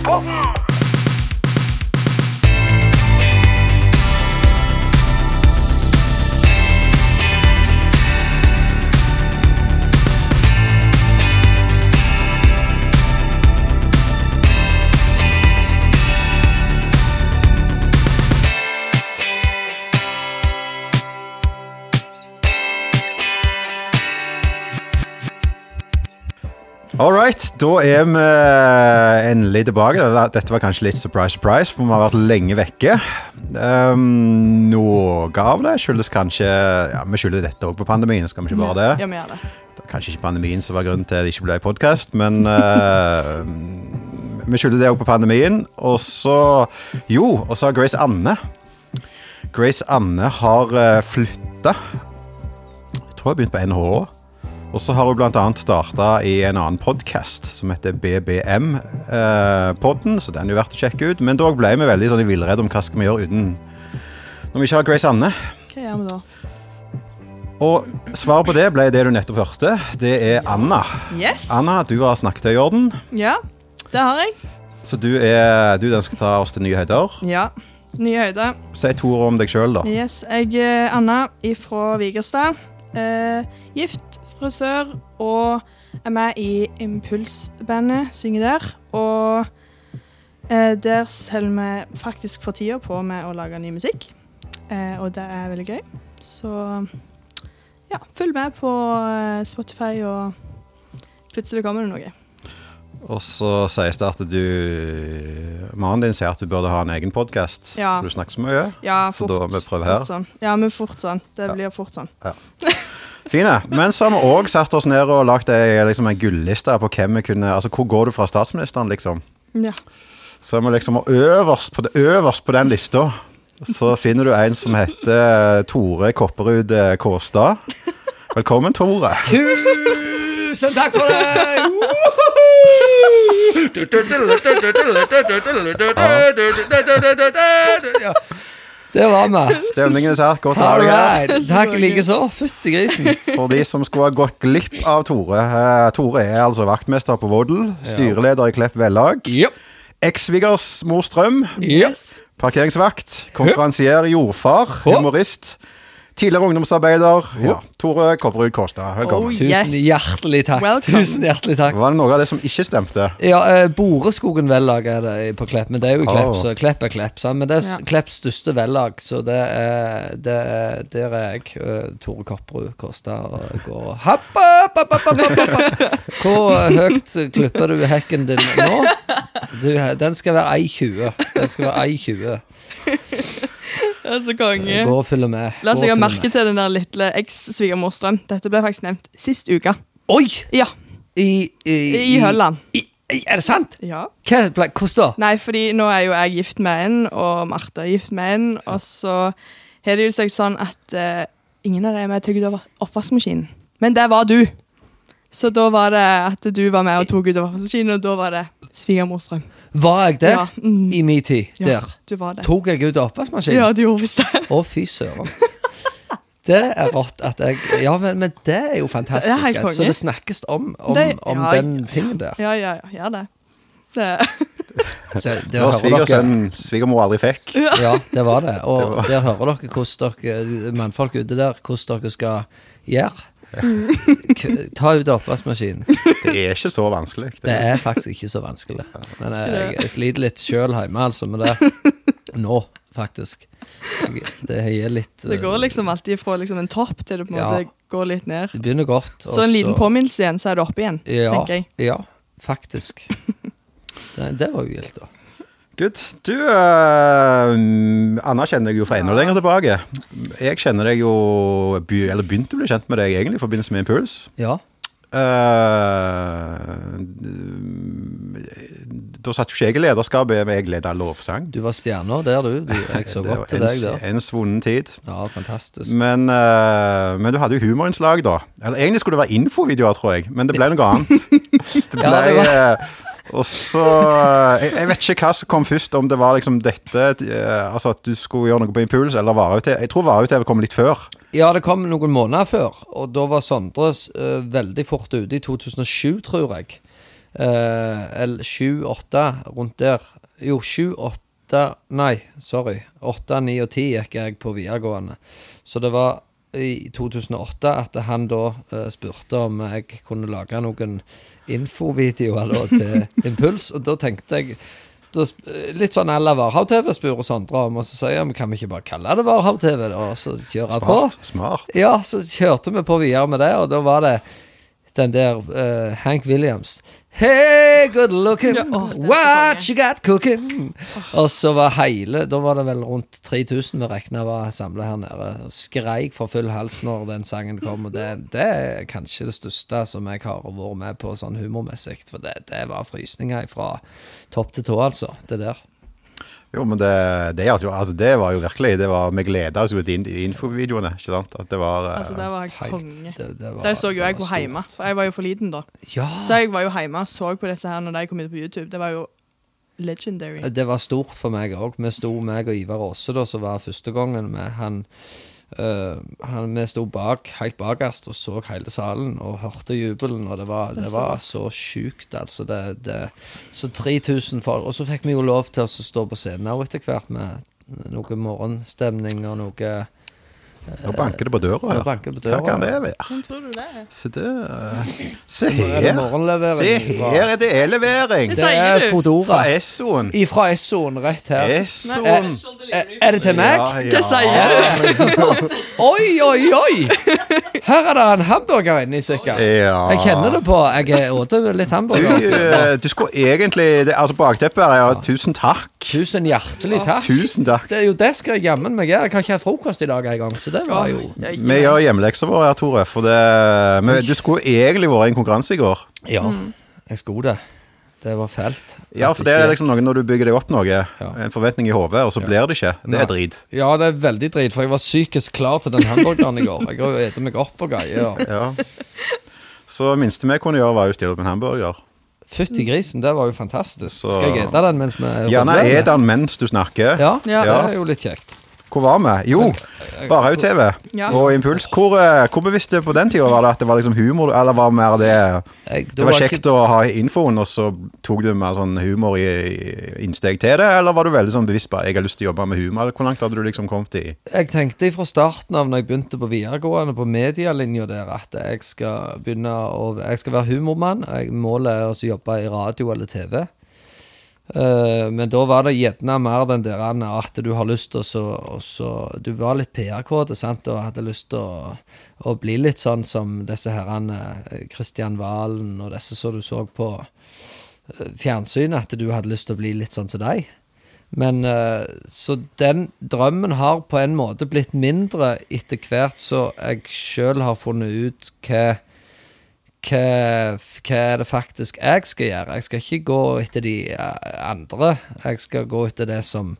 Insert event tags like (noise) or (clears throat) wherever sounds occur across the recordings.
spoken. Da er vi endelig tilbake. Dette var kanskje litt surprise, surprise, for vi har vært lenge vekke. Um, noe av det skyldes kanskje ja, Vi skylder dette òg på pandemien, skal vi ikke bare det? Ja, vi gjør det. Det var kanskje ikke pandemien som var grunnen til at det ikke ble podkast, men uh, vi skylder det òg på pandemien. Og så Jo, og så har Grace Anne. Grace Anne har uh, flytta. Jeg tror jeg har begynt på NHH. Og så har hun bl.a. starta i en annen podkast som heter BBM-podden, så den er jo verdt å sjekke ut. Men da ble vi veldig sånn i villrede om hva skal vi gjøre uten Når vi ikke har Grace Anne. Hva gjør vi da? Og svaret på det ble det du nettopp hørte. Det er Anna. Yes. Anna, du har snakket i orden. Ja, det har jeg. så du er du den skal ta oss til nye høyder. Ja. Nye høyder. Si to ord om deg sjøl, da. Yes, jeg er Anna fra Vigerstad. Eh, gift, frisør og er med i Impulsbandet. Synger der. Og eh, der selger vi faktisk for tida på med å lage ny musikk. Eh, og det er veldig gøy. Så ja, følg med på eh, Spotify, og plutselig kommer det noe. Og så sies det at du Mannen din sier at du burde ha en egen podkast. Ja. For du snakker så mye. Ja, Så fort. da vi prøver her. Sånn. Ja, men fort sånn. Det Ja. blir fort sånn. (laughs) Fine. Men så har vi òg satt oss ned og lagd ei liksom, en gulliste på hvem vi kunne Altså hvor går du fra statsministeren, liksom. Ja. Så er vi liksom øverst på, det, øverst på den lista så finner du en som heter Tore Kopperud Kårstad. Kåstad. Velkommen, Tore. Tusen takk for det! Ja. Det var vi. Stemningen er sær Godt å ha deg her. right. Takk likeså. Fytti grisen. (laughs) For de som skulle ha gått glipp av Tore. eh, Tore er altså vaktmester på Vådel. Styreleder i Klepp Vellag. Yep. Ekssvigers mor Strøm. Yes. Parkeringsvakt. Konferansier. Jordfar. Humorist. Tidligere ungdomsarbeider. Ja. Tore Kopperud Kårstad, Velkommen. Oh, Tusen hjertelig takk. Welcome. Tusen hjertelig takk. Var det noe av det som ikke stemte? Ja, eh, Boreskogen vellag er det på Klepp, men det er jo Klepp, oh. så Klepp er Klepp. Sant? Men det er Ja. Klepps største vellag, så det er, det er Der er jeg, eh, Tore Kopperud Kårstad, og går happ, happ, happ, happ, happ, happ. Hvor høyt klipper du hekken din nå? Du, den skal være 1,20. Den skal være 1,20. Det er så konge. Gå og følge med. La oss legge merke til den der lille eks-svigermorstrøm. Dette ble faktisk nevnt sist uke. Oi! Ja, I, i, i Hølland. i, er det sant? Ja. Hva hvordan da? Nei, fordi nå er jo jeg gift med en, og Marte er gift med en, og så har det jo seg sånn at uh, ingen av dem er å over oppvaskmaskinen. Men det var du. Så da var det at du var med og tok ut oppvaskmaskinen, og da var det svigermor Strøm. Var jeg det Ja, mm. i min tid? Ja, Der. du var det. Tok jeg ut av oppvaskmaskinen? Ja, du gjorde visst det. Å, fy søren. Det er rått at jeg Ja, men, men det er jo fantastisk. Det er helt at- så det snakkes om, om, Det- om ja, den tingen der. Ja, ja, ja. Gjør det. det. (laughs) Så Det var svigersønnen svigermor aldri fikk. ja, det var det. Og Det var- der hører dere hvordan dere mannfolk ute der hvordan dere skal gjøre. (laughs) Ta ut oppvaskmaskinen. Det er ikke så vanskelig. Det er faktisk ikke så vanskelig. Men jeg, jeg sliter litt sjøl hjemme, altså, med det. Nå, faktisk. Jeg, det gir litt Det går liksom alltid fra liksom en topp til det på en Ja. måte går litt ned. Det begynner godt. Så en liten påminnelse igjen, så er det oppe igjen, ja, tenker jeg. Ja, faktisk. (laughs) Det, det var jo gildt, da. Good. Du, uh, Anna kjenner deg jo fra enda lenger tilbake. Jeg kjenner deg jo Eller begynte å bli kjent med deg egentlig i forbindelse med Impuls. Ja. Uh, da satt jo ikke jeg i lederskapet, men jeg leda lovsang. Du var stjerna der, du. du jeg så (laughs) godt til en, deg der. en svunnen tid. Ja, fantastisk. Men, uh, men du hadde jo humorinnslag, da. Eller Egentlig skulle det være infovideoer, tror jeg, men det ble noe annet. (laughs) Det ble, Ja, det var- og så eh, jeg, jeg vet ikke hva som kom først, om det var liksom dette eh, Altså at du skulle gjøre noe på impuls, eller Varhaug-TV. Jeg tror Varhaug-TV kom litt før. Ja, det kom noen måneder før, og da var Sondre uh, veldig fort ute i 2007, tror jeg. Eller sju-åtte, rundt der. Jo, sju-åtte Nei, sorry. Åtte, ni og 10 gikk jeg på videregående. Så det var i 2008 at han da uh, spurte om jeg kunne lage noen infovideoer da, til (laughs) Impuls, og da tenkte jeg da, Litt sånn à la Varhaug-TV spør Sondre om, og så sier jeg men kan vi ikke bare kalle det Varhaug-TV, og så kjøre på? Smart. smart. Ja, så kjørte vi på videre med det, og da var det den der uh, Hank Williams. Hey, good looking, Ja, så what you got cooking? Og så var hele Da var det vel rundt 3000 vi regna var samla her nede. Og skreik for full hals når den sangen kom. Og det, det er kanskje det største som jeg har vært med på sånn humormessig. For det, det var frysninger fra topp til tå, altså. Det der. Jo, men det, det, altså, det var jo virkelig det var, Vi gleda oss jo til i infovideoene. ikke sant? At det var eh, Altså, det var Helt- konge. det- det var- der så jo jeg var på hjemme, for jeg var jo for liten da. Ja. Så jeg var jo hjemme og så på disse her når de kom ut på YouTube. Det var jo legendary. Det var stort for meg òg. Vi sto, meg og Ivar Aase, da, som var første gangen med han, eh, han Vi sto bak, helt bakerst og så hele salen og hørte jubelen, og det var, det var så sjukt, altså. Det, det, så 3000 folk. Og så fikk vi jo lov til å stå på scenen òg etter hvert med noe morgenstemning og noe Nå banker det på døra her. banker det på Hva kan det være? Hvem tror du det er? Se det Se Er her! morgenlevering Se her er det e-levering! Det er Fodora. Fra. Essoen. Fra Essoen, rett her. Essoen. Er, er det til meg? Ja, ja. Det sier du. (laughs) Oi, oi, oi! Her er det en hamburger inni, sikkert. Ja. Jeg kjenner det på. Jeg åt litt hamburger. eh, du skulle egentlig det, Altså, bakteppet her er ja, tusen takk. Tusen hjertelig takk. Tusen takk. Det er jo det skal jeg jammen meg gjøre. Jeg har ikke hatt frokost i dag engang, så det var jo Ja, Vi gjør hjemmeleksa vår her, Tore. For det, men du skulle egentlig vært i en konkurranse i går. Ja, jeg skulle det. Det var fælt. Ja, for det er liksom noe når du bygger deg opp noe, Ja. en forventning i hodet, og så blir det ikke. Det er drit. Ja, det er veldig drit, for jeg var psykisk klar til den hamburgeren i går. Jeg har spist meg opp og greier. Ja. Så minste vi kunne gjøre, var jo å stille opp en hamburger. Fytti grisen, det var jo fantastisk. Så- Skal jeg ete den mens vi Gjerne et den mens du snakker. Ja, Ja. det er jo litt kjekt. Hvor var vi? Jo, Barhaug-TV Ja. og Impuls. Hvor, eh, hvor bevisst på den tida var det at det var liksom humor, eller var det mer det Det var kjekt å ha infoen, og så tok du mer sånn humor i, innsteg til det, eller var du veldig sånn bevisst på at jeg har lyst til å jobbe med humor? Hvor langt hadde du liksom kommet i jeg tenkte fra starten av når jeg begynte på videregående, på medielinja der, at jeg skal begynne å Jeg skal være humormann. Jeg, målet er å jobbe i radio eller TV. Eh, men da var det gjerne mer den der at du har lyst til å Du var litt PR-kåte, og hadde lyst til å, å bli litt sånn som disse herrene Kristian Valen og disse som du så på eh, fjernsyn, at du hadde lyst til å bli litt sånn som deg. Men eh, Så den drømmen har på en måte blitt mindre etter hvert så jeg sjøl har funnet ut hva hva, hva det faktisk jeg skal gjøre? Jeg skal ikke gå etter de eh, andre. Jeg skal gå etter det som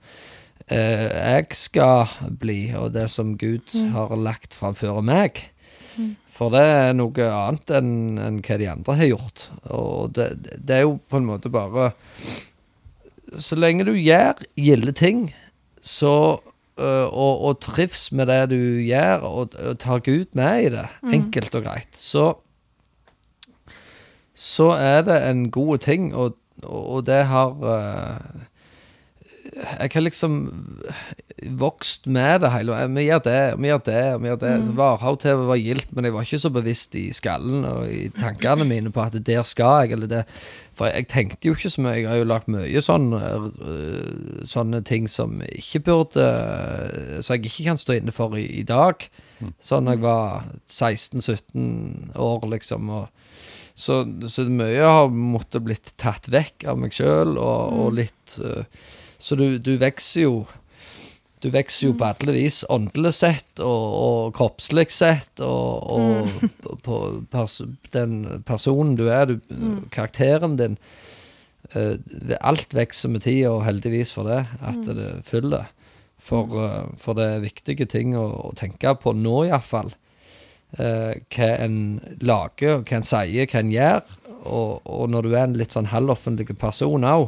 eh, jeg skal bli, og det som Gud har lagt framfor meg. For det er noe annet enn enn hva de andre har gjort. Og det, det er jo på en måte bare Så lenge du gjør gilde ting, så øh, og, og trives med det du gjør, og, og tar Gud med i det, enkelt og greit, så så er det en god ting, og, og det har uh, Jeg har liksom vokst med det hele Vi gjør det, vi gjør det, vi gjør det. Mm. Varhaug-TV var gildt, men jeg var ikke så bevisst i skallen og i tankene mine på at der skal jeg, eller det For jeg tenkte jo ikke så mye. Jeg har jo lagt mye sånne, øh, sånne ting som ikke burde Så jeg ikke kan stå inne for i, i dag. Sånn jeg var 16-17 år, liksom. og så, så mye har måttet blitt tatt vekk av meg sjøl, og, og litt uh, Så du, du vokser jo Du vokser jo på alle vis, åndelig sett og, og kroppslig sett, og, og på pers den personen du er, du, karakteren din. uh, alt vokser med tida, og heldigvis for det, at det fyller. For, uh, for det er viktige ting å, å tenke på nå, iallfall eh, hva en lager, hva en sier, hva en gjør. Og, og når du er en litt sånn halvoffentlig person òg,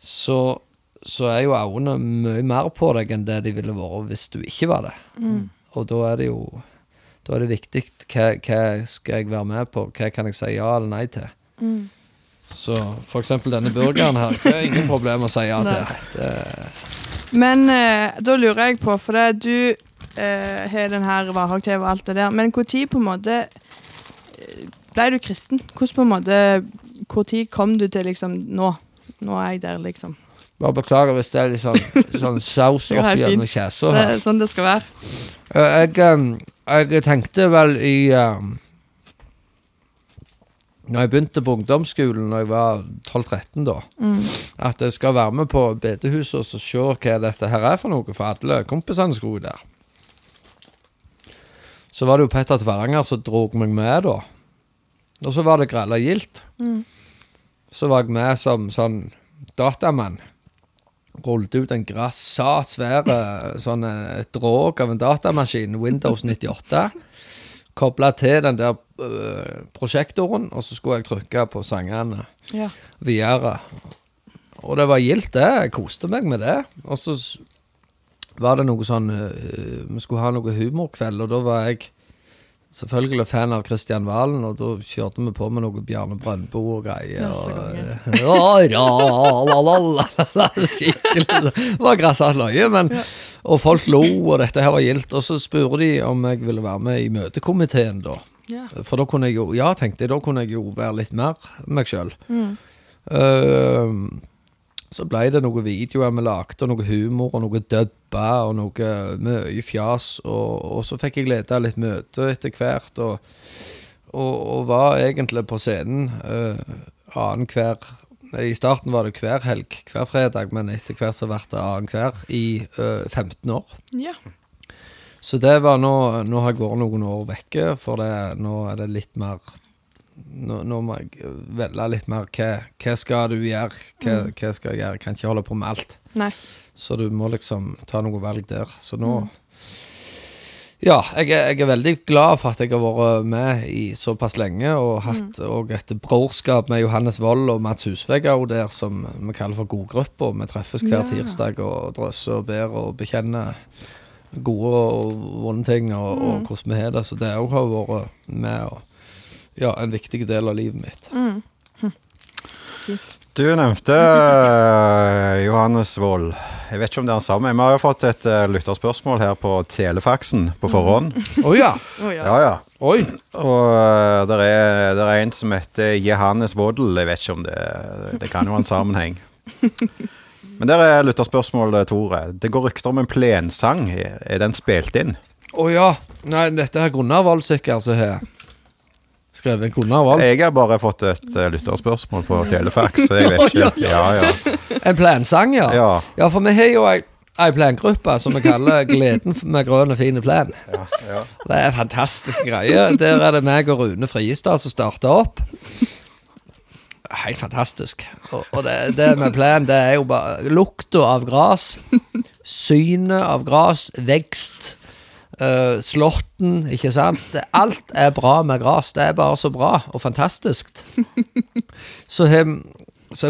så, så er jo øynene mye mer på deg enn det de ville vært hvis du ikke var det. Og da er det jo Da er det viktig hva, hva skal jeg være med på, hva kan jeg si ja eller nei til. Så for eksempel denne burgeren her, det er ingen problem å si ja til. Det, Men eh, da lurer jeg på, for det, du eh, har den her Varhaug-TV og alt det der, men når på en måte eh, ble du kristen? Hvordan på en måte Når kom du til liksom Nå. Nå er jeg der, liksom. bare beklager hvis det er litt sånn, (laughs) sånn saus oppi gjennom kjesa Det er sånn det skal være. Eh, Jeg, jeg tenkte vel i um, Når jeg begynte på ungdomsskolen Når jeg var 12-13 da Mm. At jeg skal være med på bedehuset Og se hva dette her er for noe For alle kompisene skulle der Så var det jo Petter Tveranger Som drog meg med da Og så var det Grella Gilt Mm. Så var jeg med som sånn datamann Rullet ut en grassat svære Sånn eh, drog av en datamaskin Windows 98 Kobla til den der øh, prosjektoren Og så skulle jeg trykke på sangene Ja. videre. Og det var gildt, det. Jeg koste meg med det. Og så var det noe sånn øh, Vi skulle ha noe humorkveld, og da var jeg selvfølgelig fan av Kristian Valen, og da kjørte vi på med noe Bjarne Brøndbo og greier. Skikkelig. Det var grassat løye, men Og folk lo, og dette her var gildt. Og så spurte de om jeg ville være med i møtekomiteen, da. For da kunne jeg jo, ja, tenkte jeg, da kunne jeg jo være litt mer meg sjøl. Mm. Så ble det noen videoer vi lagde, og noe humor, og noe dubba, og noe mye fjas. Og, og så fikk jeg lede litt møte etter hvert, og, og, og var egentlig på scenen uh, annenhver I starten var det hver helg, hver fredag, men etter hvert så ble det annenhver i uh, 15 år. ja. Så det var nå Nå har jeg vært noen år vekke, for det, nå er det litt mer Nå, nå må jeg velge litt mer hva, hva skal du gjøre, hva, hva skal jeg gjøre. Jeg kan ikke holde på med alt. Nei. Så du må liksom ta noe valg der. Så nå Ja, jeg jeg er veldig glad for at jeg har vært med i såpass lenge, og hatt mm. et brorskap med Johannes Wold og Mats Husvegg der, som vi kaller for godgruppa. Vi treffes hver Ja. tirsdag og drøsser og ber og bekjenner gode og vonde ting, og, og hvordan vi har det. Så det òg har vært med og ja, en viktig del av livet mitt. Du nevnte eh, Johannes Wold. Jeg vet ikke om det er han samme. Vi har jo fått et eh, lytterspørsmål her på telefaksen på forhånd. (laughs) Å ja! Oh, ja. Ja, ja. Oi! Og uh, det er, der er en som heter Johannes Woddel. Jeg vet ikke om det Det kan jo ha en sammenheng. (laughs) Men der er lytterspørsmålet, Tore. Det går rykter om en plensang. Er den spilt inn? Å ja. Nei, dette er Gunnar Wold sikkert som har skrevet Gunnar Wold. Jeg har bare fått et uh, lytterspørsmål på telefax, så jeg vet ikke. (laughs) Ja, ja. En plensang, ja. Ja. Ja, for vi har jo ei, plangruppe som vi kaller Gleden med grønn og fin plen. ja. Det er fantastiske greier. Der er det meg og Rune Friestad som starter opp. Helt fantastisk. Og, og det, det med plen, det er jo bare lukta av gras, synet av gras, vekst, uh, slåtten, ikke sant. Alt er bra med gras. Det er bare så bra og fantastisk. (laughs) Så har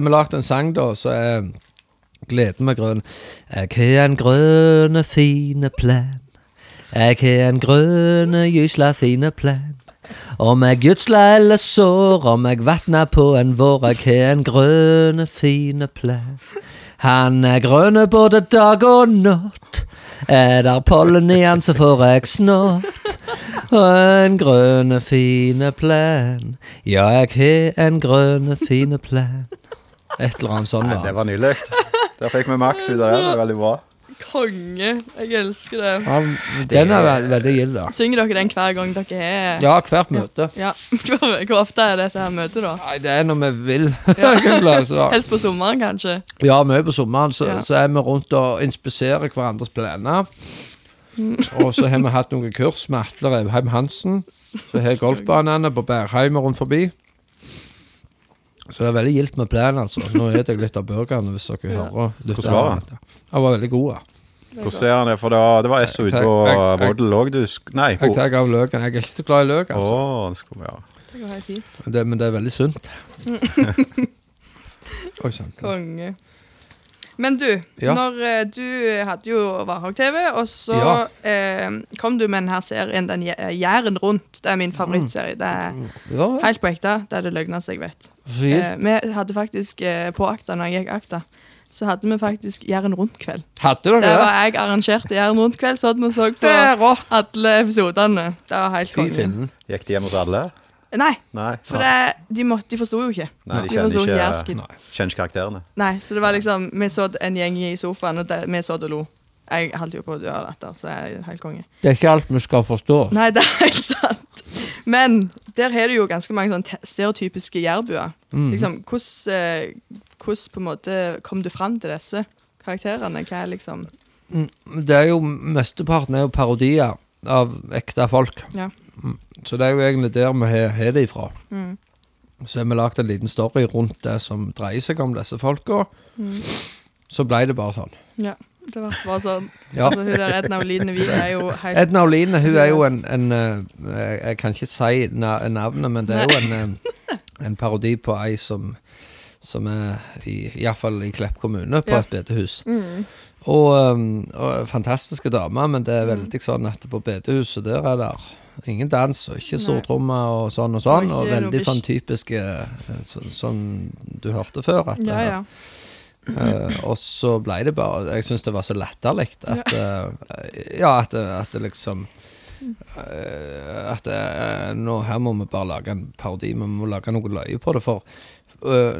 vi lagd en sang, da, så er Gleden med grønn. Jeg har en grønne, fine plen. Jeg har en grønne, gysla fine plen. Om jeg gjødsla eller sår, om jeg vatna på en vår, jeg har en grønne, fine plen. Han er grønne både dag og natt. Er der pollen igjen, så får jeg snott. Og en grønne, fine plen. Ja, jeg har en grønne, fine plen. Et eller annet sånt. Nei, det var nydelig. Der fikk vi maks ut av det. Det var veldig bra. Konge. Jeg elsker det. Ja, den er ve veldig gild, da. Synger dere den hver gang dere er Ja, hvert møte. Ja. (laughs) Hvor, ofte er dette her møtet, da? Nei, det er når vi vil. (laughs) egentlig. Helst på sommeren, kanskje? Ja, mye på sommeren, så, Ja. så er vi rundt og inspiserer hverandres planer. Og så har vi hatt noen kurs med Atle Revheim Hansen. Så har (laughs) golfbanene på Bærheim og rundt forbi. Så det er veldig gildt med plenen, altså. Nå spiser jeg litt av burgeren, hvis dere hører. lytter. Hvordan var den? Den var veldig god. ja. Hvordan ser han det? For det var, det var S ute på Vårdel òg, du. Nei. Jeg tar av løken. Jeg er ikke så glad i løk, altså. altså. det skal vi ha. Det går helt fint. Det, men det er veldig sunt. (laughs) Oi sann. Konge. Men du, Ja. når eh, du hadde jo Varhaug-TV, og så Ja. eh, kom du med denne serien, den Jæren rundt. Det er min favorittserie. Det er Det var helt på ekte. Det er det løgneste jeg vet. Eh, vi hadde faktisk eh, på akta når jeg gikk akta, så hadde vi faktisk Jæren rundt-kveld. Hadde dere Det Der var jeg arrangerte Jæren rundt-kveld, så hadde vi så på alle episodene. Det var helt konge. Gikk de hjem hos alle? Nei, Nei. for det, de, må, de forsto jo ikke. Nei, de de kjenner ikke, jærsken. Kjenner ikke karakterene. Nei, så det var liksom Vi så en gjeng i sofaen, og det, vi så og lo. Jeg holdt jo på å dø av latter, så jeg er helt konge. Det er ikke alt vi skal forstå. Nei, det er helt sant. Men der har du jo ganske mange sånn stereotypiske jærbuer. Mm. Liksom, hvordan, eh, hvordan på en måte kom du fram til disse karakterene? Hva er liksom Mm, Det er jo Mesteparten er jo parodier av ekte folk. Ja. Så det er jo egentlig der vi har det ifra. Mm. Så har vi lagd en liten story rundt det som dreier seg om disse folka. Mm. Så ble det bare sånn. Ja. Det var bare sånn Ja. altså, Hun der Edna Oline Wiig er jo helt Edna Oline hun er jo en, en eh, jeg, kan ikke si na navnet, men det er jo en, eh, en parodi på ei som som er i, iallfall i Klepp kommune, på Ja. et bedehus. mm. Og, um, og fantastiske damer, men det er veldig sånn at på bedehuset der er det ingen dans og ikke stortromme og sånn og sånn. Og veldig sånn typiske eh, så, Sånn du hørte før. At, Ja, ja. Uh, og så ble det bare Jeg syns det var så latterlig at uh, Ja, at, at det liksom uh, At nå, her må vi bare lage en parodi. Vi må lage noe løye på det. For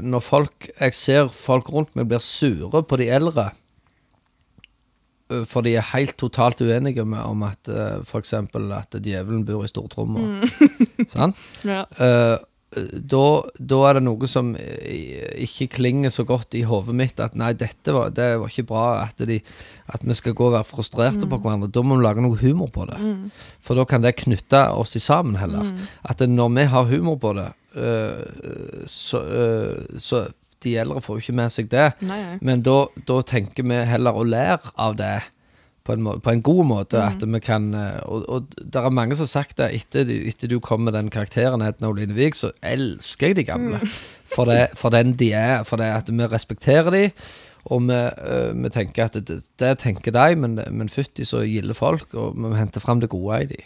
når folk Jeg ser folk rundt meg blir sure på de eldre for de er helt totalt uenige med om at uh, f.eks. at djevelen bor i stortromma. (laughs) Sant? (laughs) ja. Uh, da, da er det noe som eh, ikke klinger så godt i hodet mitt at nei, dette var, det var ikke bra at, de, at vi skal gå og være frustrerte på hverandre. Da må vi lage noe humor på det. For da kan det knytte oss sammen heller. At når vi har humor på det, uh, så, uh, så De eldre får jo ikke med seg det. Nei, nei. Men da, da tenker vi heller å lære av det på en, på en god måte. At vi kan eh, Og, og det er mange som har sagt det etter, du- etter du kom med den karakteren Edna Oline Wiig, så elsker jeg de gamle. (laughs) For, det, for den de er. For det at vi respekterer de. Og vi, øh, vi tenker at det, det tenker de, men, men fytti så gilde folk, og vi henter fram det gode i de.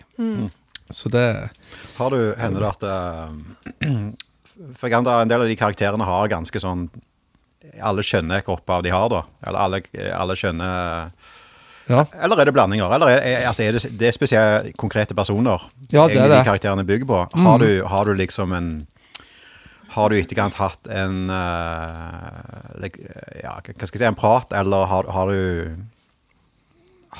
Så det Har du, hender det at eh, For jeg antar en del av de karakterene har ganske sånn Alle skjønner hvilke opphav de har, da. Eller alle, alle skjønner Ja. Eller er det blandinger? Eller er, altså er det, det er spesielle konkrete personer Ja, det er det. de karakterene bygger på? Har, du, har du liksom en Har du i etterkant hatt en uh, Ja, hva skal jeg si En prat, eller har, har du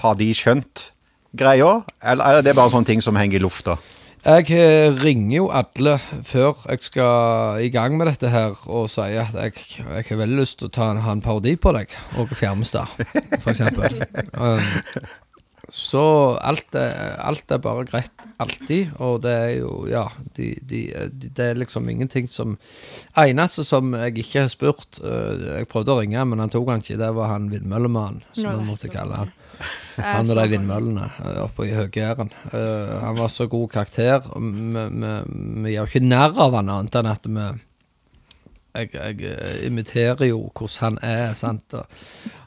Har de skjønt greia? Eller er det bare sånne ting som henger i lufta? Jeg eh, ringer jo alle før jeg skal i gang med dette her, og sier at jeg, jeg har veldig lyst til å ta en, ha en parodi på deg, Åge Fjermestad, eksempel. Um, så alt er, alt er bare greit alltid, og det er jo Ja, de, de, de, det er liksom ingenting som Eneste som jeg ikke har spurt uh, Jeg prøvde å ringe, men han tok han ikke. Det var han vindmøllemannen, som vi måtte kalle han. Er Han og de vindmøllene eh, oppe i Høgæren. Eh, han var så god karakter. Vi gjør ikke narr av han annet enn at vi jeg, jeg eh, imiterer jo hvordan han er, sant. Og,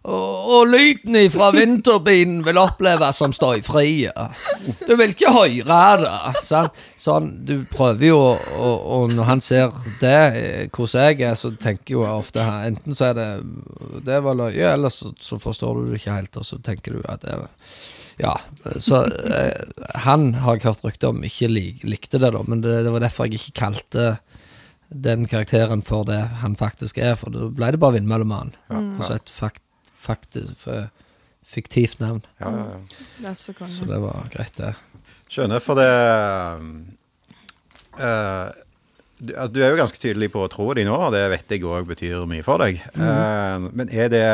og, og lyden fra vindturbinen vil oppleves som støyfri. Du vil ikke høre det. Sant? Sånn, du prøver jo, og, og når han ser det, eh, hvordan jeg er, så tenker jo jeg ofte enten så er det det var løye, eller så, så forstår du det ikke helt, og så tenker du at det var ja, så eh, Han har jeg hørt rykter om ikke lik, likte det, da, men det, det var derfor jeg ikke kalte den karakteren for det han faktisk er, for da ble det bare Vindmøllemannen. Altså et fakt, fakt, fiktivt navn. Ja, ja, ja. Så Så det var greit, det. Skjønner, for det uh, du, du er jo ganske tydelig på troa di nå, og det vet jeg òg betyr mye for deg. Eh, men er det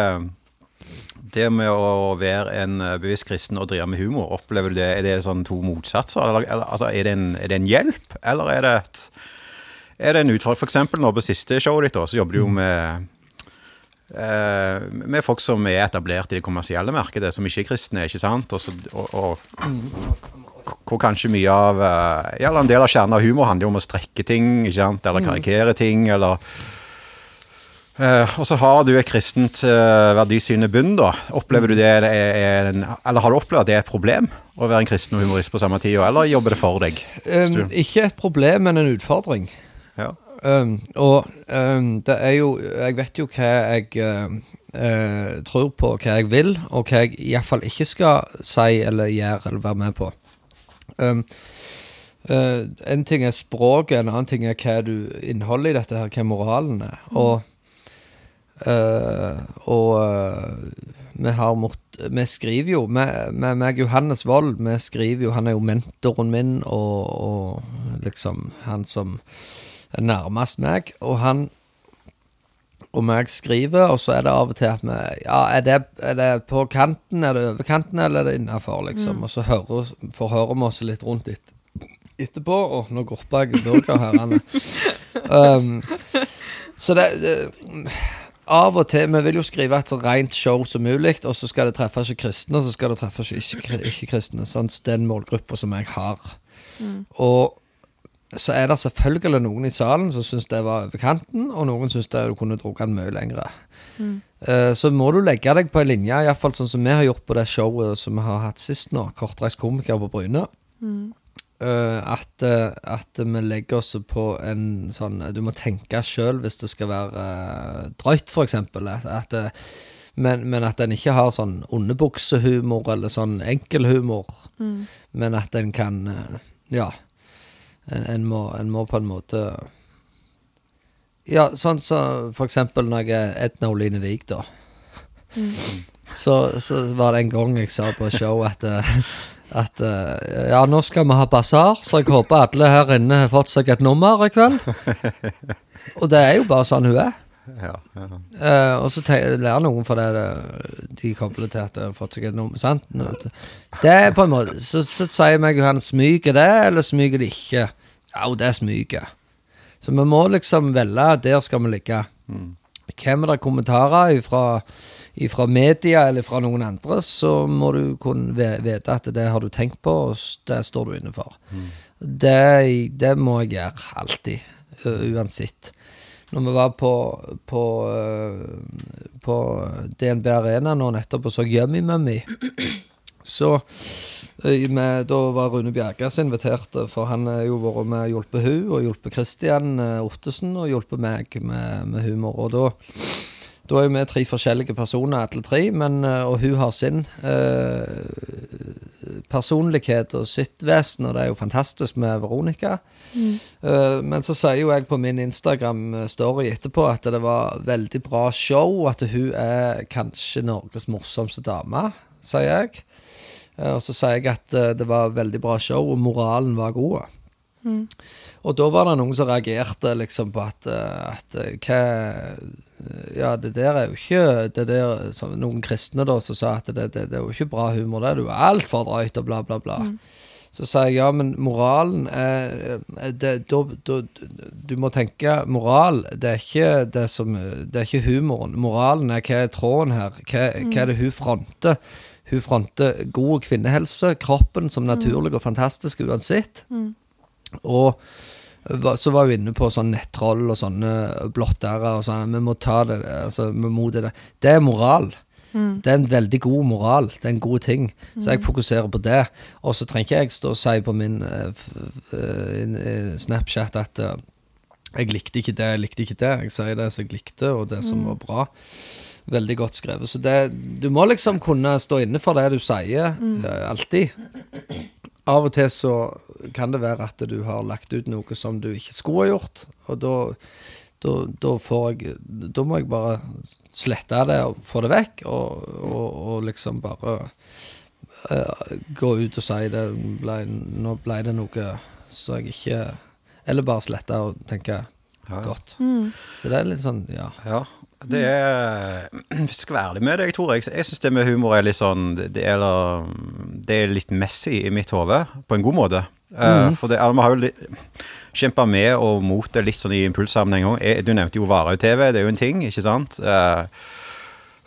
det med å være en eh, bevisst kristen og drive med humor, opplever du det? Er det sånn to motsatser? Eller, eller, altså, er, det en, er det en hjelp, eller er det et er det en utfordring? For eksempel nå på siste showet ditt, så jobber du jo med eh, med folk som er etablert i det kommersielle markedet, som ikke er kristne, ikke sant? Og, og, og hvor kanskje mye av eh, Ja, eller en del av kjernen av humor handler jo om å strekke ting, ikke sant? Eller karikere ting, eller Uh, og så har du et kristent uh, verdisyn i bunnen, da. Opplever du det er, er en, Eller har du opplevd at det er et problem å være en kristen og humorist på samme tid, eller jobber det for deg? Um, ikke et problem, men en utfordring. Ja. Um, og um, det er jo Jeg vet jo hva jeg uh, tror på, hva jeg vil, og hva jeg iallfall ikke skal si eller gjøre eller være med på. Um, uh, en ting er språket, en annen ting er hva du innholdet i dette her, hva moralen er. Og Uh, og vi har mått Vi skriver jo med, med meg Johannes Wold, vi skriver jo Han er jo mentoren min og, og liksom han som nærmest meg. Og han og meg skriver, og så er det av og til at vi Ja, er det, er det på kanten, er det over kanten, eller er det innafor, liksom? Mm. Og så hører, forhører vi oss litt rundt et, etterpå. Og nå groppa jeg burger her, (laughs) um, så det, det av og til Vi vil jo skrive et så rent show som mulig, og så skal det treffe ikke kristne, og så skal det treffe ikke ikke-kristne. Sånn, den målgruppa som jeg har. Mm. Og så er det selvfølgelig noen i salen som syns det var over kanten, og noen syns du kunne drukket den mye lengre. Mm. Uh, så må du legge deg på en linje, iallfall sånn som vi har gjort på det showet som vi har hatt sist nå, Kortreist komiker på Bryne. Mm. Uh, at, uh, at, vi legger oss på en sånn Du må tenke sjøl hvis det skal være drøyt, f.eks. At, at, men, men, at en ikke har sånn underbuksehumor eller sånn enkelhumor. Mm. Men at en kan Ja. En, en, må, en, må, på en måte Ja, sånn som så for eksempel når jeg er Edna Oline Wiig, da. Mm. Så, så, var det en gang jeg sa på show at at uh, ja, nå skal vi ha basar, så jeg håper alle her inne har fått seg et nummer i kveld. Og det er jo bare sånn hun er. Ja, ja. Uh, og så lærer noen for det de kobler til at de har fått seg et nummer. Sant? Det er på en måte Så, så sier meg jo han smyger det, eller smyger det ikke? Ja, det smyger. Så vi må liksom velge. Der skal vi ligge. Mm. Hvem er det kommentarer fra ifra media eller fra noen andre, så må du kunne vite at det har du tenkt på, og det står du inne for. Mm. Det, det, må jeg gjøre alltid, uansett. Når vi var på, på, på DNB Arena nå nettopp og så Yummy Mummy, så med, da var Rune Bjergas invitert, for han har jo vært med og hjulpet hun, og hjulpet Christian Ottesen, og hjulpet meg med, med humor. Og da da er jo vi tre forskjellige personer, alle tre, men, eh, og hun har sin eh, personlighet og sitt vesen, og det er jo fantastisk med Veronica. Mm. Uh, men så sier jo jeg på min Instagram-story etterpå at det var veldig bra show, at hun er kanskje Norges morsomste dame, sier jeg. Uh, og så sier jeg at uh, det var veldig bra show, og moralen var god. Mm. Og da var det noen som reagerte liksom på at, at hva ja, det der er jo ikke det der, Noen kristne da som sa at det, det, det, er jo ikke bra humor, det er jo altfor drøyt og bla, bla, bla. Mm. Så sa jeg ja, men moralen er det, da, da, Du må tenke moral, det er ikke det som Det er ikke humoren. Moralen er hva er tråden her? Hva, hva er det hun fronter? Hun fronter god kvinnehelse, kroppen som naturlig og fantastisk uansett. Og så var hun inne på sånn nettroll og sånne blåttere og sånn. Vi må ta det, altså, vi må det. Det er moral. Mm. Det er en veldig god moral. Det er en god ting. Så jeg mm. fokuserer på det. Og så trenger ikke jeg stå og si på min uh, Snapchat at uh, jeg likte ikke det, jeg likte ikke det. Jeg sier det som jeg likte, og det som mm. var bra. Veldig godt skrevet. Så det, du må liksom kunne stå inne for det du sier, mm. alltid. Av og til så kan det være at du har lagt ut noe som du ikke skulle ha gjort. Og da, da, da får jeg Da må jeg bare slette det og få det vekk, og, og, og liksom bare uh, gå ut og si det ble, Nå ble det noe så jeg ikke Eller bare slette og tenke ja. godt. Mm. Så det er litt sånn, ja. ja. Det er Hvis jeg skal være ærlig med deg, Tore, jeg, jeg syns det med humor er litt sånn Det er, det er litt messy i mitt hode, på en god måte. Mm. for det, altså, vi har jo kjempa med og mot det litt sånn i impulssammenheng òg. Du nevnte jo Varhaug-TV, det er jo en ting, ikke sant? Uh,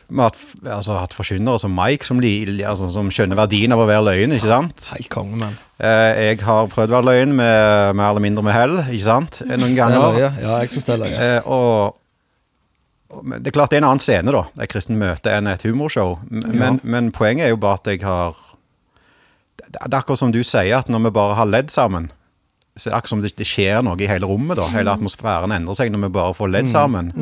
vi har hatt, altså, hatt forkynnere som Mike, som, li, altså, som, skjønner verdien av å være løgn. ikke sant? Helt konge, men. Uh, jeg har prøvd å være løgn med mer eller mindre med hell, ikke sant? Noen ganger. Ja, jeg syns det er løye. Og Det er klart det er en annen scene, da, et kristent møte enn et humorshow. Men, Men, men poenget er jo bare at jeg har Det det er akkurat som du sier, at når vi bare har ledd sammen, så er akkurat som det, det skjer noe i hele rommet. da, Hele atmosfæren endrer seg når vi bare får ledd sammen.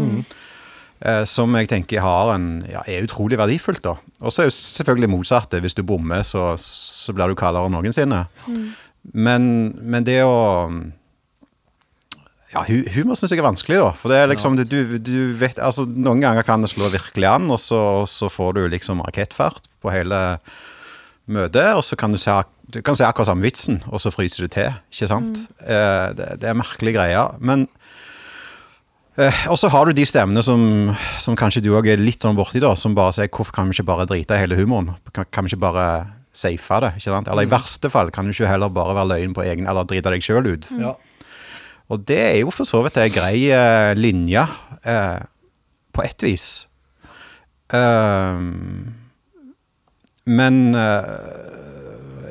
Eh, som jeg tenker har en, ja, er utrolig verdifullt. da. Og så er jo selvfølgelig motsatt. Hvis du bommer, så, så blir du kaldere enn noensinne. Men, men det å ja, humor syns jeg er vanskelig, da. For det er liksom, du, du vet, altså Noen ganger kan det slå virkelig an, og så, så får du liksom rakettfart på hele møtet, og så kan du se, du kan se akkurat samme vitsen, og så fryser du til. Ikke sant? Eh, det, det er merkelige greier. Men eh, Og så har du de stemmene som, som kanskje du òg er litt sånn borti, da, som bare sier hvorfor kan vi ikke bare drite i hele humoren? Kan, kan vi ikke bare safe det? ikke sant? Eller i verste fall kan du ikke heller bare være løgn på egen, eller drite deg sjøl ut. Ja. Og det er jo for så vidt en grei eh, linje, eh, på ett vis. Ehm, men eh,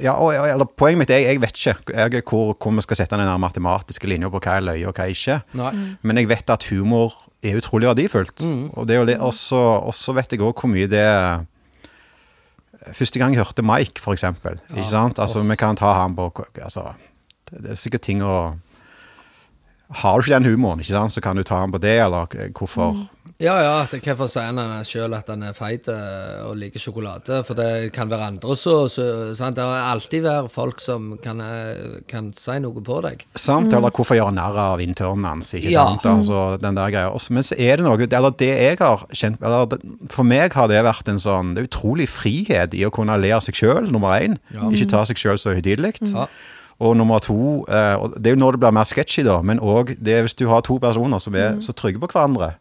ja, og, eller Poenget mitt er jeg vet ikke jeg, hvor, hvor vi skal sette den matematiske linja på hva er løye og hva er ikke. Nei. Men jeg vet at humor er utrolig verdifullt. Og det er jo litt- og så og så vet jeg òg hvor mye det Første gang jeg hørte Mike, for eksempel. Ikke sant? Altså, vi kan ta ham på altså, det, er sikkert ting å Har du ikke den humoren, ikke sant, så kan du ta ham på det, eller hvorfor Ja, ja, hvorfor sier han sjøl at han er feit eh, og liker sjokolade? For det kan være andre så, så sant? Det vil alltid være folk som kan, eh, kan si noe på deg. Sant? Eller hvorfor gjøre narr av internen hans? ikke Ja. sant? Altså, den der greia. Også- Men så er det noe Eller det jeg har kjent eller For meg har det vært en sånn Det er utrolig frihet i å kunne le av seg sjøl, nummer én. Ikke ta seg sjøl så høytidelig. Ja. Og nummer to eh, Det er jo når det blir mer sketchy, da, men òg hvis du har to personer som er så trygge på hverandre.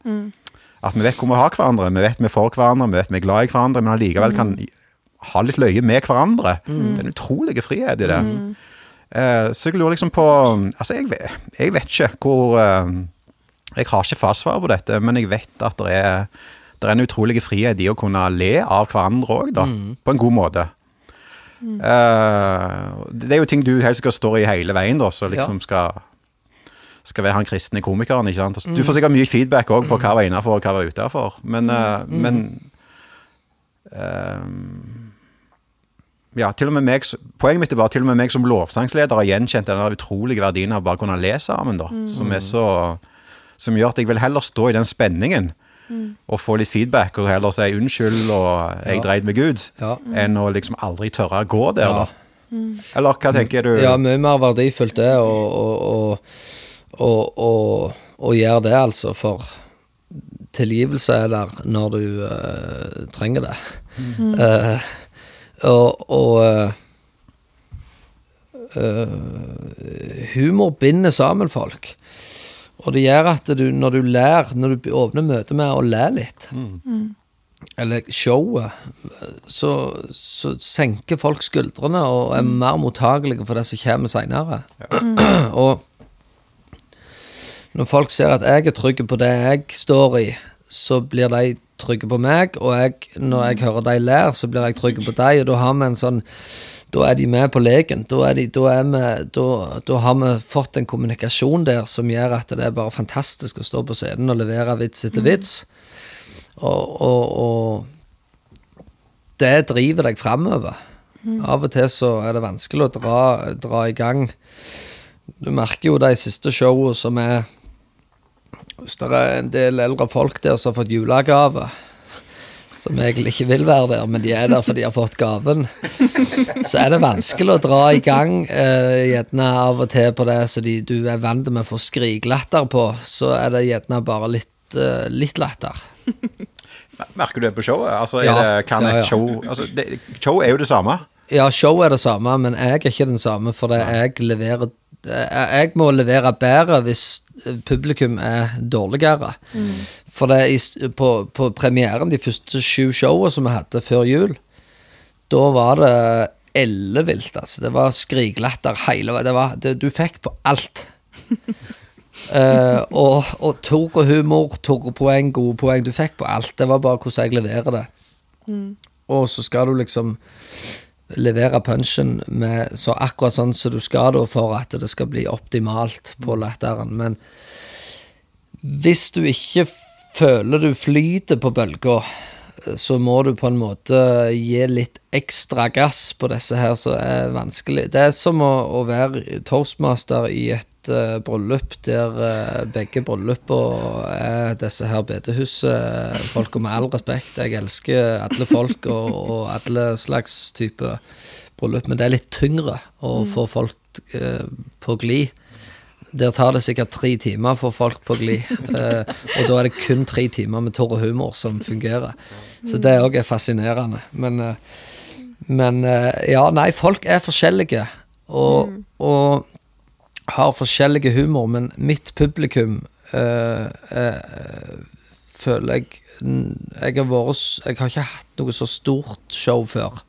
At vi vet hvor vi har hverandre, vi vet vi er for hverandre, vi vet vi er glad i hverandre, men allikevel kan ha litt løye med hverandre. Det er en utrolig frihet i det. Eh, så jeg lurer liksom på Altså, jeg, jeg vet ikke hvor eh, Jeg har ikke fastsvar på dette, men jeg vet at det er, det er en utrolig frihet i å kunne le av hverandre òg, da. På en god måte. Eh, det er jo ting du helt skal stå i hele veien, da, så liksom skal skal være han kristne komikeren. ikke sant? Du får sikkert mye feedback også på hva var innafor og hva var utafor, men, eh, men um, ja, til og med meg, Poenget mitt er bare til og med meg som lovsangsleder har gjenkjent den utrolige verdien av bare å kunne le sammen, da, som er så som gjør at jeg vil heller stå i den spenningen og få litt feedback og heller si unnskyld og jeg Ja. dreit meg ut, Ja. enn å liksom aldri tørre å gå der, Ja. da. Eller hva tenker du? Ja, mye mer verdifullt det og, og, å, å, og, og gjør det, altså. For tilgivelse er der når du uh, trenger det. Eh, og og eh, humor binder sammen folk. Og det gjør at du, når du lærer, når du åpner møtet med å le litt, eller showet, så, så senker folk skuldrene og er mer mottagelige for det som kommer seinere. (clears throat) og når folk ser at jeg er trygg på det jeg står i, så blir de trygge på meg, og jeg, når jeg hører de ler, så blir jeg trygg på dem, og da har vi en sånn da er de med på leken. Da, er de, da, er vi, da, da har vi fått en kommunikasjon der som gjør at det er bare fantastisk å stå på scenen og levere vits etter vits. Og, og, og det driver deg framover. Av og til så er det vanskelig å dra, dra i gang. Du merker jo de siste showene som er Hvis det er en del eldre folk der som har fått julegave, som egentlig ikke vil være der, men de er der fordi de har fått gaven, så er det vanskelig å dra i gang eh, gjerne av og til på det så de, du er vant med å få skriklatter på, så er det gjerne bare litt, eh, litt latter. Merker du det på showet? Altså, Ja. det, kan Ja, ja. et show altså, det, Show er jo det samme. Ja, show er det samme, men jeg er ikke den samme, for det jeg leverer jeg må levere bedre hvis publikum er dårligere. For det på, på premieren, de første sju showene som vi hadde før jul, da var det ellevilt, altså. Det var skriklatter hele veien. Det var, det, du fikk på alt. uh, (laughs) og og Tore-humor, tørre poeng, gode poeng. Du fikk på alt. Det var bare hvordan jeg leverer det. Og så skal du liksom levere punchen med så akkurat sånn som du skal da, for at det skal bli optimalt på latteren. Men hvis du ikke føler du flyter på bølga, så må du på en måte gi litt ekstra gass på disse her som er vanskelig. Det er som å, å være toastmaster i et eh, bryllup der uh, begge bryllupene er disse her bedehusfolka, med all respekt. Jeg elsker alle folk og, og alle slags type bryllup, men det er litt tyngre å få folk uh, på glid. Der tar det sikkert tre timer for folk på glid. uh, og da er det kun tre timer med tørr humor som fungerer. Så det òg er fascinerende. Men, men ja, nei, folk er forskjellige. Og, og har forskjellige humor, men mitt publikum øh, øh, føler jeg jeg har, vært, jeg har ikke hatt noe så stort show før.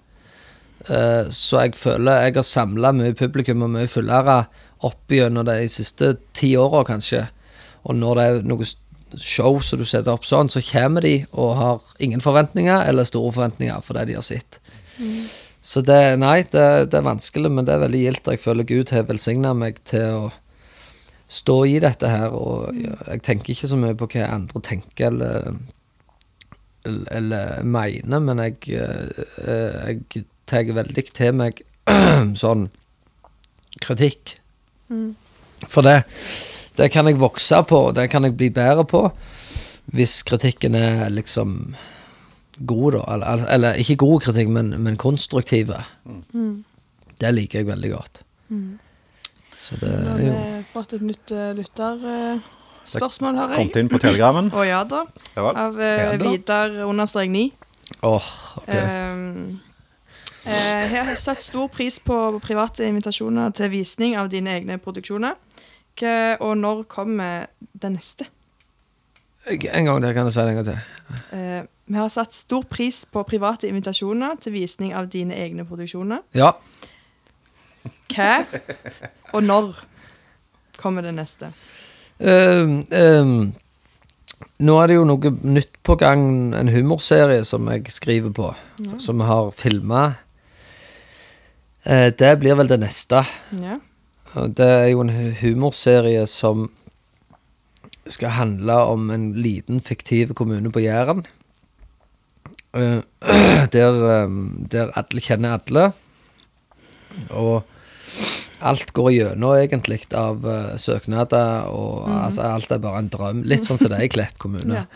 Uh, så jeg føler jeg har samla mye publikum og mye fullere opp gjennom de siste ti åra, kanskje. Og når det er noe show som du setter opp sånn, så kommer de og har ingen forventninger eller store forventninger for det de har sett. Så det, nei, det, det er vanskelig, men det er veldig gildt. Jeg føler Gud har velsigna meg til å stå i dette her, og jeg tenker ikke så mye på hva andre tenker eller, eller, eller mener, men jeg, eh, jeg tar veldig til meg (clears throat) sånn kritikk. For det, det kan jeg vokse på, det kan jeg bli bedre på, hvis kritikken er liksom god, da. Eller, eller ikke god kritikk, men, men konstruktive. Det liker jeg veldig godt. Så det Nå har jo vi fått et nytt uh, lytterspørsmål, hører jeg. Kommet inn på telegrammen. Å ja da. Ja. Av uh, Ja da. Vidar understrek 9. Åh, ok. Um, eh, jeg har satt stor pris på private invitasjoner til visning av dine egne produksjoner. Hva, og når kommer det neste? En gang til, kan du si det en gang til? Eh, vi har satt stor pris på private invitasjoner til visning av dine egne produksjoner. Ja. Hva og når kommer det neste? Um, um, nå er det jo noe nytt på gang, en humorserie som jeg skriver på, som vi har filma. det blir vel det neste. Ja. Det er jo en humorserie som skal handle om en liten fiktiv kommune på Jæren. Eh, (clears throat) der, eh, der alle kjenner alle. Og alt går gjennom, egentlig av uh, søknader, og altså, alt er bare en drøm. Litt sånn som det er i Klepp kommune. (laughs)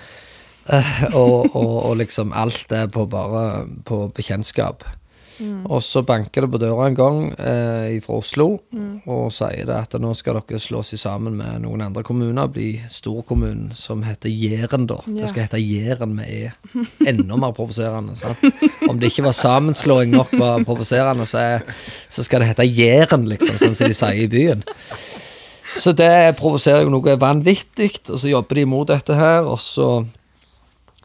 Ja. uh, og, og, og liksom alt er på bare på bekjentskap. Og så banker det på døra en gang eh, fra Oslo og sier det at nå skal dere slå seg sammen med noen andre kommuner, bli storkommunen som heter Jæren, da. Ja. Det skal hete Jæren med E. Enda mer provoserende. Om det ikke var sammenslåing nok var provoserende, så, er- så skal det hete Jæren, liksom, sånn som de sier i byen. Så det provoserer jo noe vanvittig, og så jobber de imot dette her, og så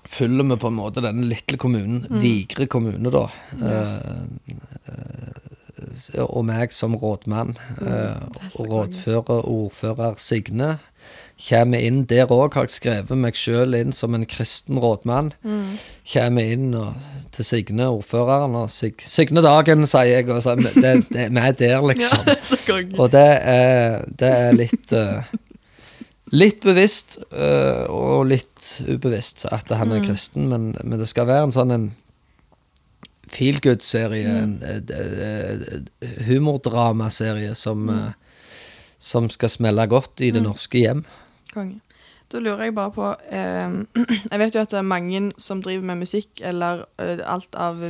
følger vi på en måte denne lille kommunen, Vigre kommune, da. Eh, eh, og meg som rådmann. eh, og rådfører, ordfører Signe. Kommer inn der òg, har jeg skrevet meg sjøl inn som en kristen rådmann. Kommer inn og, til Signe, ordføreren, og Sig, Signe Dagen, sier jeg. Og så, det, det, vi er der, (laughs) liksom. Ja. Og det er, det er litt eh, Litt bevisst eh, og litt ubevisst at han er kristen, men, men det skal være en sånn en feel good-serie, en eh, eh, humordramaserie som, eh, som skal smelle godt i det norske hjem. Konge. Da lurer jeg bare på eh, (clears throat) Jeg vet jo at det er mange som driver med musikk eller alt av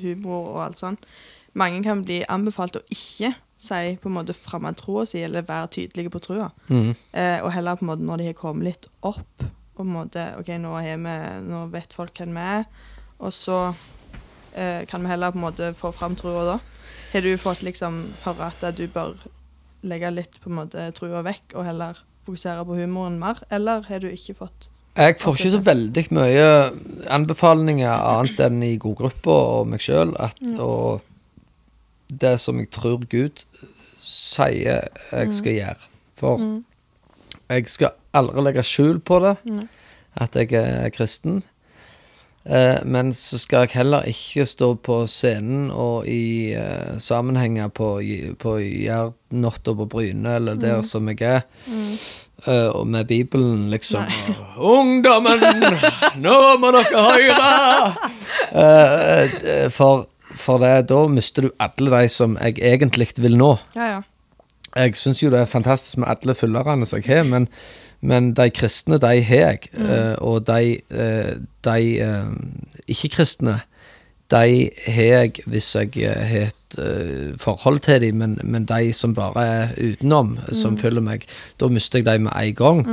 humor og alt sånt. Mange kan bli anbefalt å ikke si på en måte fremme troa si eller være tydelige på trua. Mm. Eh, og heller på en måte når de har kommet litt opp på en måte, ok, nå, er vi, nå vet folk hvem vi er, og så eh, kan vi heller på en måte få fram trua da. Har du fått liksom høre at du bør legge litt på en måte trua vekk og heller fokusere på humoren mer, eller har du ikke fått Jeg får ikke så veldig mye anbefalinger annet enn i godgruppa og meg sjøl. Og det som jeg tror Gud sier jeg skal gjøre. For jeg skal aldri legge skjul på det, at jeg er kristen. Eh, men så skal jeg heller ikke stå på scenen og i eh, sammenhenger på, på Jernnatta på Bryne, eller der som jeg er, eh, og med Bibelen, liksom. (laughs) Ungdommen, nå må dere høre! (laughs) Eh, for, for det, da mister du alle de som jeg egentlig vil nå. Ja, ja. Jeg syns jo det er fantastisk med alle følgerne som jeg har, men, men de kristne, de har jeg. eh, og de, uh, de uh, ikke-kristne, de har jeg hvis jeg eh, har et uh, forhold til dem, men, men de som bare er utenom, som følger meg, da mister jeg dem med en gang.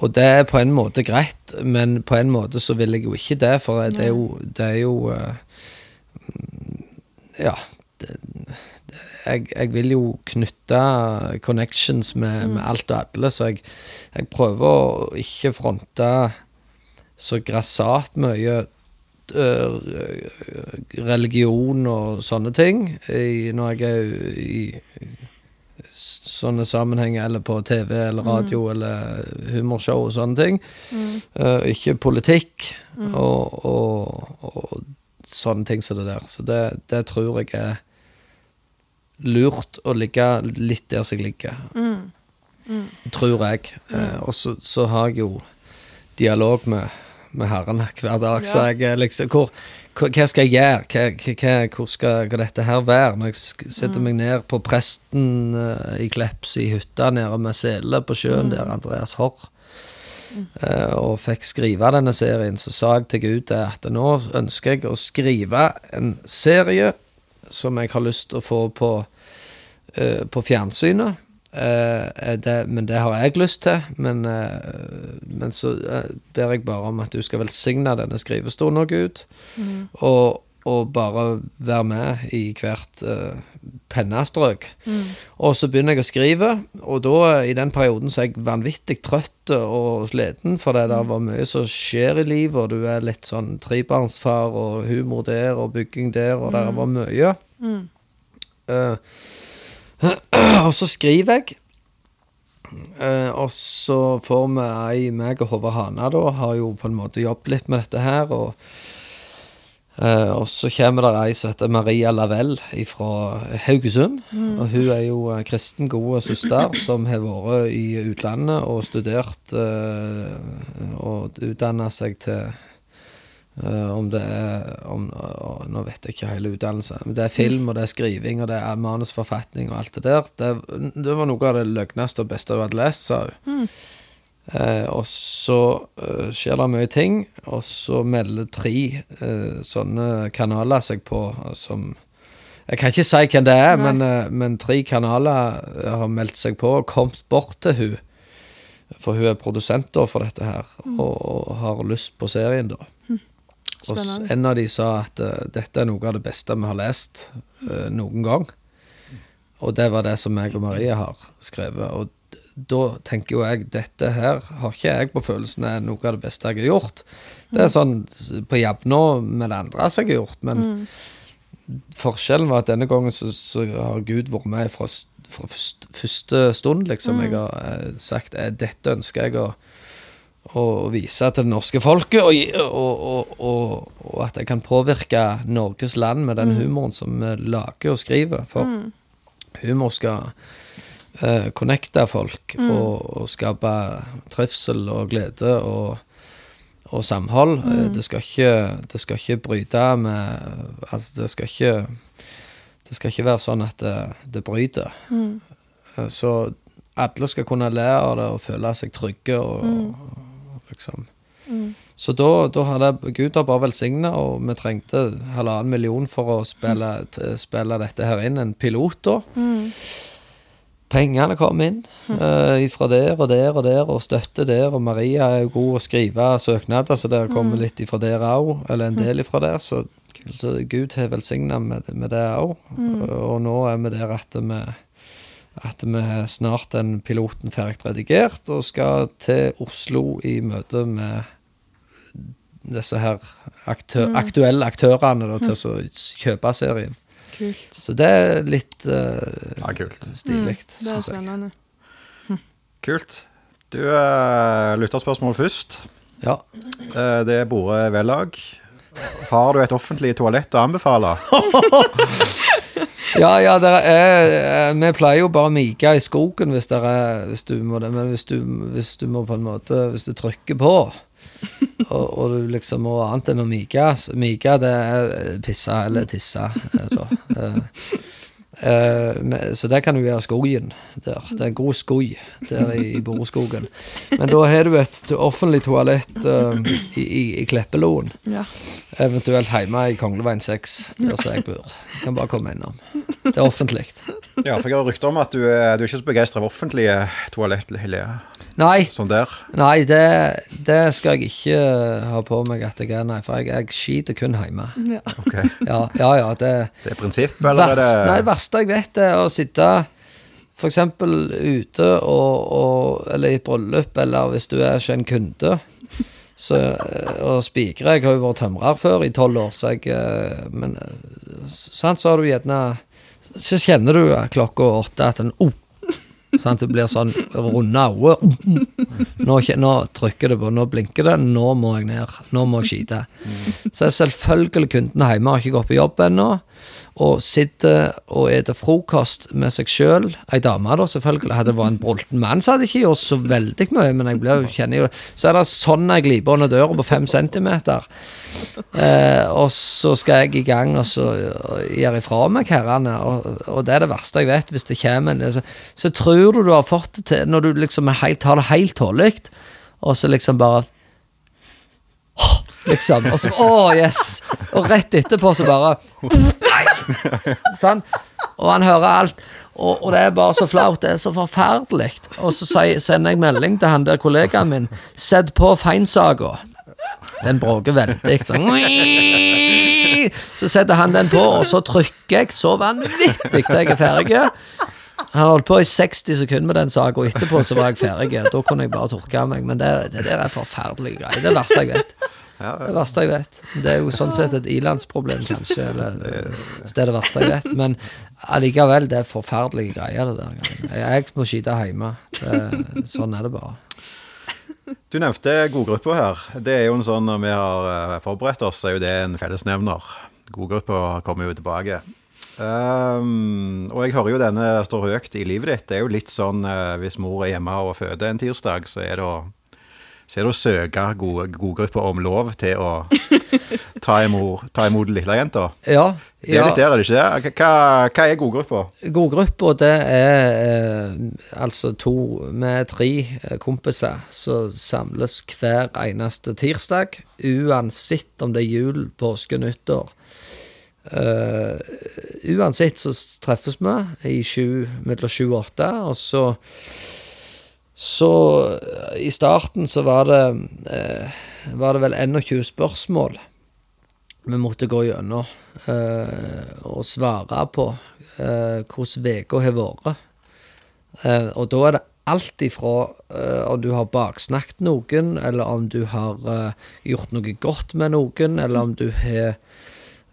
Og det er på en måte greit, men på en måte så vil jeg jo ikke det, for det er jo, det er jo eh, Ja. Det, jeg, jeg vil jo knytte connections med, med alt og alle, så jeg, jeg prøver å ikke fronte så grassat mye øh, religion og sånne ting i, når jeg er i sånne sammenhenger, eller på TV eller radio eller humorshow og sånne ting. Øh, ikke politikk og, og, og sånne ting som det der. Så det, det tror jeg er lurt å ligge litt der som jeg ligger. Tror jeg. Eh, og så, så har jeg jo dialog med, med herrene hver dag, så jeg liksom hvor, hva, hva skal jeg gjøre? Hva, hva, hvor skal hva dette her være? Når jeg setter meg ned på presten eh, i Kleps i hytta nede med sele på sjøen der, Andreas Horr, og fikk skrive denne serien, så sa jeg til Gud at nå ønsker jeg å skrive en serie som jeg har lyst til å få på, eh, på fjernsynet. Eh, det, men det har jeg lyst til. Men, eh, men så eh, ber jeg bare om at du skal velsigne denne skrivestolen, Gud. Og, og bare være med i hvert uh, pennestrøk. Og så begynner jeg å skrive, og da i den perioden så er jeg vanvittig trøtt og sliten, for det der var mye som skjer i livet, og du er litt sånn trebarnsfar, og humor der, og bygging der, og det var mye. Eh, (clears throat) og så skriver jeg. Uh, og så får vi ei, meg og Håvard Hana, da, har jo på en måte jobbet litt med dette her. Og, eh, og så kommer det ei som heter Maria Lavell fra Haugesund. Og hun er jo eh, kristen god søster som har vært i utlandet og studert uh, og utdanna seg til uh, om det er om, Nå vet jeg ikke hele utdannelsen. Men det er film, og det er skriving, og det er manusforfatning og alt det der. Det, det var noe av det løgneste og beste hun hadde lest, sa hun. Eh, og så eh, skjer det mye ting, og så melder tre eh, sånne kanaler seg på som Jeg kan ikke si hvem det er, men, eh, men tre kanaler eh, har meldt seg på og kommet bort til hun For hun er produsent for dette her, og, og har lyst på serien, da. Og s- en av de sa at eh, dette er noe av det beste vi har lest eh, noen gang. Og det var det som meg og Marie har skrevet. Og da tenker jo jeg dette her har ikke jeg på følelsen er noe av det beste jeg har gjort. Det er sånn s- på jevnå med det andre jeg har gjort, men forskjellen var at denne gangen så, så har Gud vært med fra, fra først, første stund, liksom. Jeg har eh, sagt eh, dette ønsker jeg å å vise til det norske folket, og, og, og, og, og at jeg kan påvirke Norges land med den humoren som vi lager og skriver. For humor skal eh, connecte folk og, og skape trivsel og glede og, og samhold. Mm. Det, skal ikke, det skal ikke bryte med Altså, det skal ikke Det skal ikke være sånn at det, det bryter. Eh, Så alle skal kunne le av det og føle seg trygge og, og liksom Så da, da hadde Gud har bare velsigna, og vi trengte halvannen million for å spille, spille dette her inn. En pilot, da. Pengene kom inn uh, fra der og der og der, og støtte der. Og Maria er jo god å skrive søknader, så det kommer litt ifra der òg. Eller en del ifra der. Så, så Gud har velsigna med, med det òg. Og nå er vi der at vi at vi snart den piloten ferdig redigert, og skal til Oslo i møte med disse her aktø aktuelle aktørene da, til å kjøpe serien. Kult. Så det er litt uh, Ja, kult. stilig. Det er spennende. Kult. Du, uh, lytterspørsmål først. Ja. Uh, det er Bore Vellag. Har du et offentlig toalett å anbefale? (laughs) Ja, ja, er, eh, vi pleier jo bare å mike i skogen hvis, er, hvis du må det, men hvis du, hvis du må på en måte Hvis du trykker på, (laughs) og, og du liksom må annet enn å mike så Mike, det er pisse eller tisse, eh, da. Eh, eh, men- så det kan du gjøre i skogen der. Det er en god skog der i, i Boreskogen. Men da har du et offentlig toalett eh, i, i, i Kleppeloen. Ja. Eventuelt hjemme i Kongleveien 6, der som jeg bor. Kan bare komme innom. Det er offentlig. Ja, for jeg har rykter om at du du er ikke så begeistra av offentlige toalett, Hilje. Nei, Sånn der. nei det, det skal jeg ikke ha på meg at jeg er, nei. For jeg, jeg skiter kun hjemme. ja. Okay. Ja, ja, ja det Det er prinsipp, eller er det Nei, det verste jeg vet, er å sitte for eksempel ute og, og, eller i bryllup, eller hvis du er ikke en kunde. Så, eh, og spikre Jeg har jo vært tømrer før i tolv år, så jeg eh, Men eh, sant, så har du gjerne Så kjenner du eh, klokka åtte at en oh, Sant, det blir sånn runde øyne. Nå, nå trykker det på, nå blinker det, nå må jeg ned. Nå må jeg skyte. Så er selvfølgelig kundene hjemme, har ikke gått på jobb ennå, og sitter og spiser frokost med seg sjøl. Ei dame, da, selvfølgelig. Hadde det vært en brolten mann, så hadde jeg ikke gjort så veldig mye, men jeg blir kjenner jo det. Så er det sånn jeg gliper under døra på fem centimeter. Eh, og så skal jeg i gang og så gjøre ifra meg herrene, og, og det er det verste jeg vet. Hvis det kommer en så, så tror du du har fått det til når du liksom helt, har det helt tålelig, og så liksom bare «Åh», Liksom. Og så Å, yes! Og rett etterpå så bare Sånn. Og han hører alt. Og, og det er bare så flaut. Det er så forferdelig. Og så sender jeg melding til han der kollegaen min. Sett på feinsaga. Den bråker veldig. Så, Så setter han den på, og så trykker jeg så vanvittig til jeg er ferdig. Han holdt på i 60 sekunder med den saka, og etterpå så var jeg ferdig. Da kunne jeg bare tørke meg. Men det, det der er forferdelige greier. Det er det verste jeg vet. Ja, Det verste jeg vet. Det er jo sånn sett et ilandsproblem, kanskje. Eller, så det er det verste jeg vet. Men allikevel, det er forferdelige greier, det der. Jeg må skyte hjemme. Det, sånn er det bare. Du nevnte godgruppa her. Det er jo en sånn Når vi har eh, forberedt oss, så er jo det en fellesnevner. Godgruppa kommer jo tilbake. Um, og jeg hører jo denne står høyt i livet ditt. Det er jo litt sånn eh, hvis mor er hjemme og føder en tirsdag, så er det å, så er det å søke gode, om lov til å (laughs) ta imot, ta imot lillejenta. Ja. Det er ja. litt der, er det ikke det? Hva, hva er godgruppa? Godgruppa, det er eh, altså to med tre eh, kompiser som samles hver eneste tirsdag, uansett om det er jul, påske, nyttår. Uh, uansett så treffes vi i sju, mellom sju og åtte, og så Så eh, i starten så var det eh, Var det vel 21 spørsmål vi måtte gå gjennom eh, og svare på eh, hvordan uka har vært. Eh, og da er det alt ifra eh, om du har baksnakket noen, eller om du har gjort noe godt med noen, eller om du har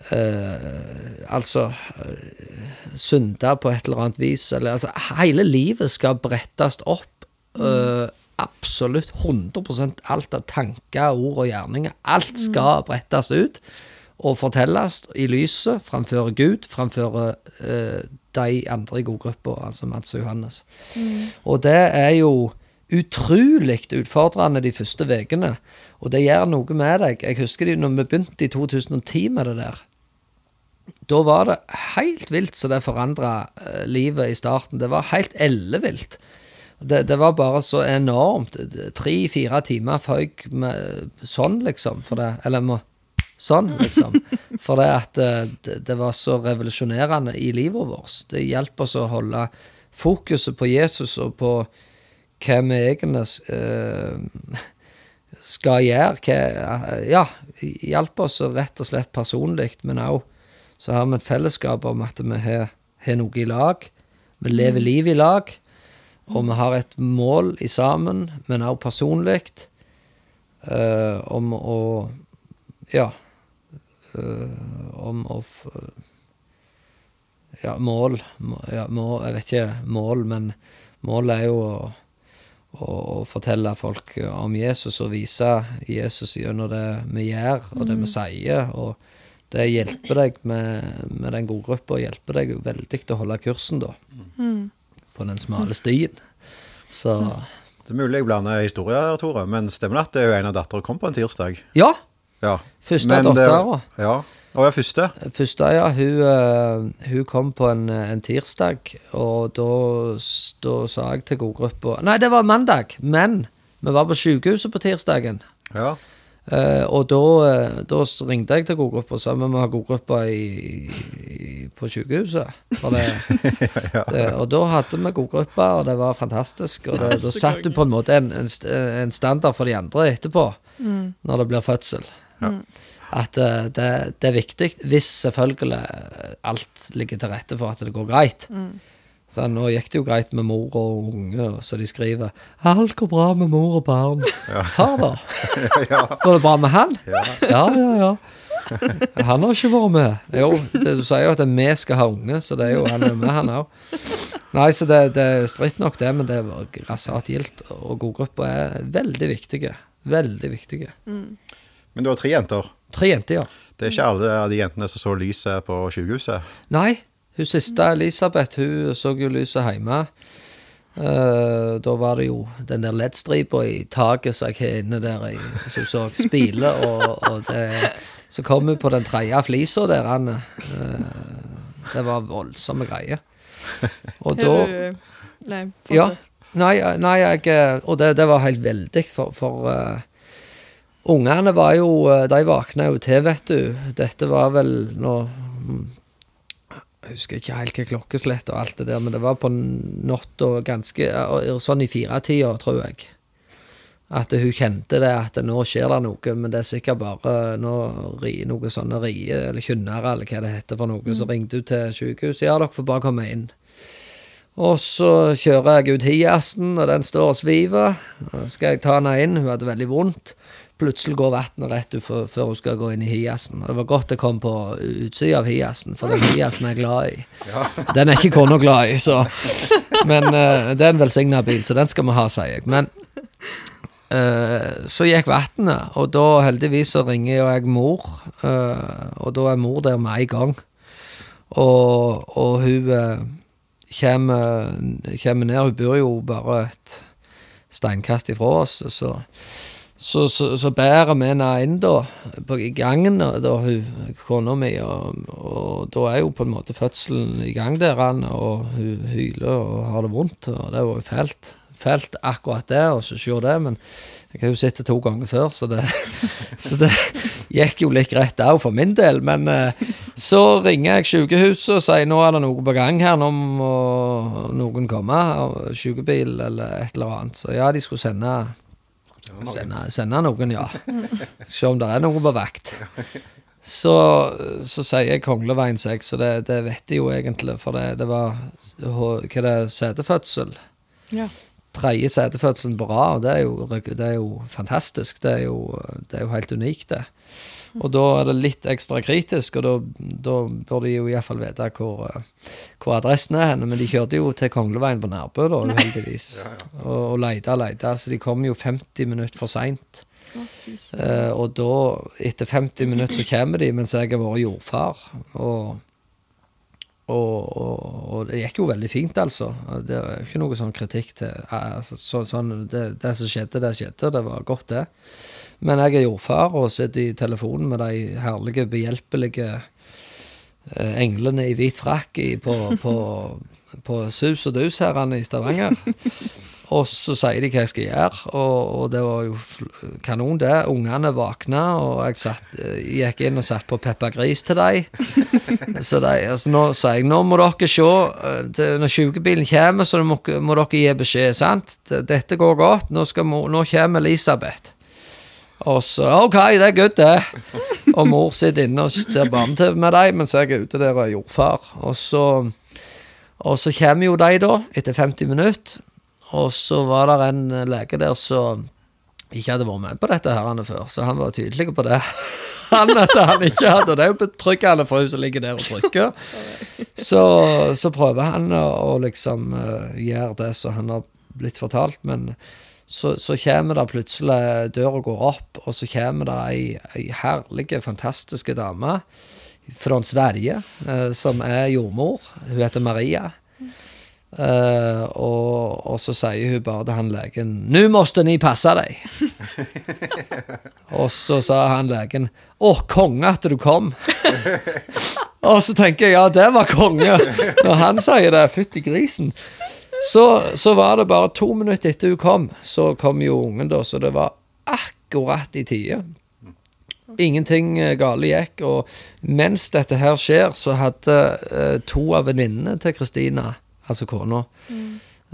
Uh, altså synda på et eller annet vis. Eller, altså, hele livet skal brettes opp. Eh, absolutt 100% alt av tanker, ord og gjerninger. Alt skal brettes ut og fortelles i lyset framfor Gud, framfor uh, de andre i godgruppa, altså Mads og Johannes. Og det er jo utrolig utfordrende de første ukene, og det gjør noe med deg. Jeg husker de, når vi begynte i 2010 med det der. Da var det helt vilt så det forandra eh, livet i starten. Det var helt ellevilt. Det, det var bare så enormt. Tre-fire timer føyk med sånn, liksom. For det, eller med sånn, liksom. For det at eh, det, det var så revolusjonerende i livet vårt. Det hjelper oss å holde fokuset på Jesus og på hva vi egentlig eh, skal gjøre. Hva, ja, hjelper oss rett og slett personlig, men òg så har vi et fellesskap om at vi har, har noe i lag. Vi lever livet i lag. Og vi har et mål i sammen, men også personlig, uh, om å Ja. Uh, om å Ja, mål må, ja, mål, Jeg vet ikke mål, men målet er jo å, å, å fortelle folk om Jesus og vise Jesus gjennom det vi gjør, og det vi sier, og det hjelper deg med, med den godgruppa, hjelper deg veldig til å holde kursen, da. På den smale stien. Så Det er mulig jeg blander historier, Tore, men stemmer det at det er jo en av datterne kom på en tirsdag? Ja! Ja. Første Men av det- Ja. Å ja, første. Første, ja, hun, eh, hun kom på en, en tirsdag, og da, da sa jeg til godgruppa Nei, det var mandag, men vi var på sykehuset på tirsdagen. Ja. Eh, og da, eh, da ringte jeg til godgruppa og sa vi må ha godgruppa på sykehuset. For det, (laughs) det, og da hadde vi godgruppa, og det var fantastisk. Og det, da satt satte du på en måte en, en, en standard for de andre etterpå, når det blir fødsel. At uh, det, det er viktig, hvis selvfølgelig alt ligger til rette for at det går greit. Så nå gikk det jo greit med mor og unge, så de skriver 'Alt går bra med mor og barn'. Far, da? (laughs) Går det bra med han? Ja, ja, ja. Han har ikke vært med. Jo, det, du sier jo at vi skal ha unge, så det er jo han er med, han òg. Nei, så det, det er stritt nok, det, men det var grassat gildt. Og godgruppa er veldig viktige. Veldig viktige. Men du har tre jenter. Tre jenter, ja. Det er ikke alle av de jentene som så lyset på sykehuset. Nei, hun siste, Elisabeth, hun så jo lyset hjemme. Uh, da var det jo den der LED-stripa i taket som jeg har inne der i, som hun så spile, og, og det Så kom hun på den tredje flisa der, Anne. Uh, det var voldsomme greier. Og da Nei, Nei, Ja. Nei, nei jeg, eh, og det, det var helt veldig, for, for uh, ungene var jo De våkna jo til, vet du. Dette var vel nå mm, Jeg husker ikke helt hva klokkeslett og alt det der, men det var på natta ganske Sånn i firetida, tror jeg. At hun kjente det, at nå skjer det noe, men det er sikkert bare nå ri, noe sånne rier eller kynnere, eller hva det heter for noe. Så ringte hun til sykehuset. Ja, dere får bare komme inn. Og så kjører jeg ut hiasen, og den står og sviver. Og skal jeg ta henne inn, hun hadde veldig vondt. Plutselig går vannet rett ut før, hun skal gå inn i hiasen. Og det var godt det kom på utsida av hiasen, for den hiasen er jeg glad i. Den er ikke kona glad i, så Men uh, det er en velsigna bil, så den skal vi ha, sier jeg. Men uh, så gikk vannet, og da heldigvis så ringer jo jeg mor, uh, og da er mor der med en gang. Og, og hun kommer, kommer ned, hun bor jo bare et steinkast ifra oss, så så, så, så bærer vi henne inn da, på i gangen, da hun, kona mi, og, og da er jo på en måte fødselen i gang der, og hun hyler og har det vondt, og det var jo fælt. Fælt akkurat det, og så se det, men jeg har jo sett det to ganger før, så det, (laughs) så det gikk jo litt greit òg for min del. Men eh, så ringer jeg sykehuset og sier nå er det noe på gang her, nå må noen komme, sykebil eller et eller annet. Så ja, de skulle sende Sende, sende noen, ja. Se om det er noen på vakt. Så, så sier jeg Kongleveien 6, og det, det vet de jo egentlig, for det, det var hva det er det, setefødsel. Ja. Tredje setefødselen på rad, det er, jo, det er jo fantastisk. Det er jo, det er jo helt unikt, det. Og da er det litt ekstra kritisk, og da, da bør de jo iallfall vite hvor, eh, hvor adressen er henne. Men de kjørte jo til Kongleveien på Nærbø, da, uheldigvis. Og, og leita og leita. Så de kom jo 50 minutter for seint. Søren. Eh, og da, etter 50 minutter, så kommer de mens jeg har vært jordfar. Og, og, og, og det gikk jo veldig fint, altså. Det er ikke noe sånn kritikk til altså, så, sånn, det, det som skjedde, det skjedde. Det var godt, det. Men jeg er jordfar og sitter i telefonen med de herlige, behjelpelige eh, englene i hvit frakk på, på, på sus og dus her i Stavanger. Og så sier de hva jeg skal gjøre, og, og det var jo kanon, det. Ungene våkna, og jeg satt, eh, gikk inn og satt på Peppa Gris til dem. Så de, altså, nå sa jeg nå må dere se, eh, det, når sykebilen kommer, så må, må dere gi beskjed, sant? Dette går godt, nå, skal, nå kommer Elisabeth. Og så OK, det er good, det. Og mor sitter inne og ser barne-TV med dem, mens jeg er ute der og er jordfar. Og så, og så kommer jo de, da, etter 50 minutter. Og så var det en lege der som ikke hadde vært med på dette her før, så han var tydelig på det. (laughs) Han han ikke hadde, og det er jo betryggende for hun som ligger der og trykker. Så, så prøver han å liksom eh, gjøre det som han har blitt fortalt, men så, så kommer det plutselig Døra går opp, og så kommer det ei, ei herlig, fantastisk dame fra Sverige eh, som er jordmor. Hun heter Maria. Eh, og, og så sier hun bare til han legen 'Nå måste ni passe deg'. (laughs) og så sa han legen 'Å, konge at du kom'. (laughs) og så tenker jeg ja, det var konge. Når han sier det, fytti grisen. Så, så var det bare to minutter etter hun kom, så kom jo ungen, da, så det var akkurat i tide. Ingenting eh, gale gikk, og mens dette her skjer, så hadde eh, to av venninnene til Kristina, altså kona,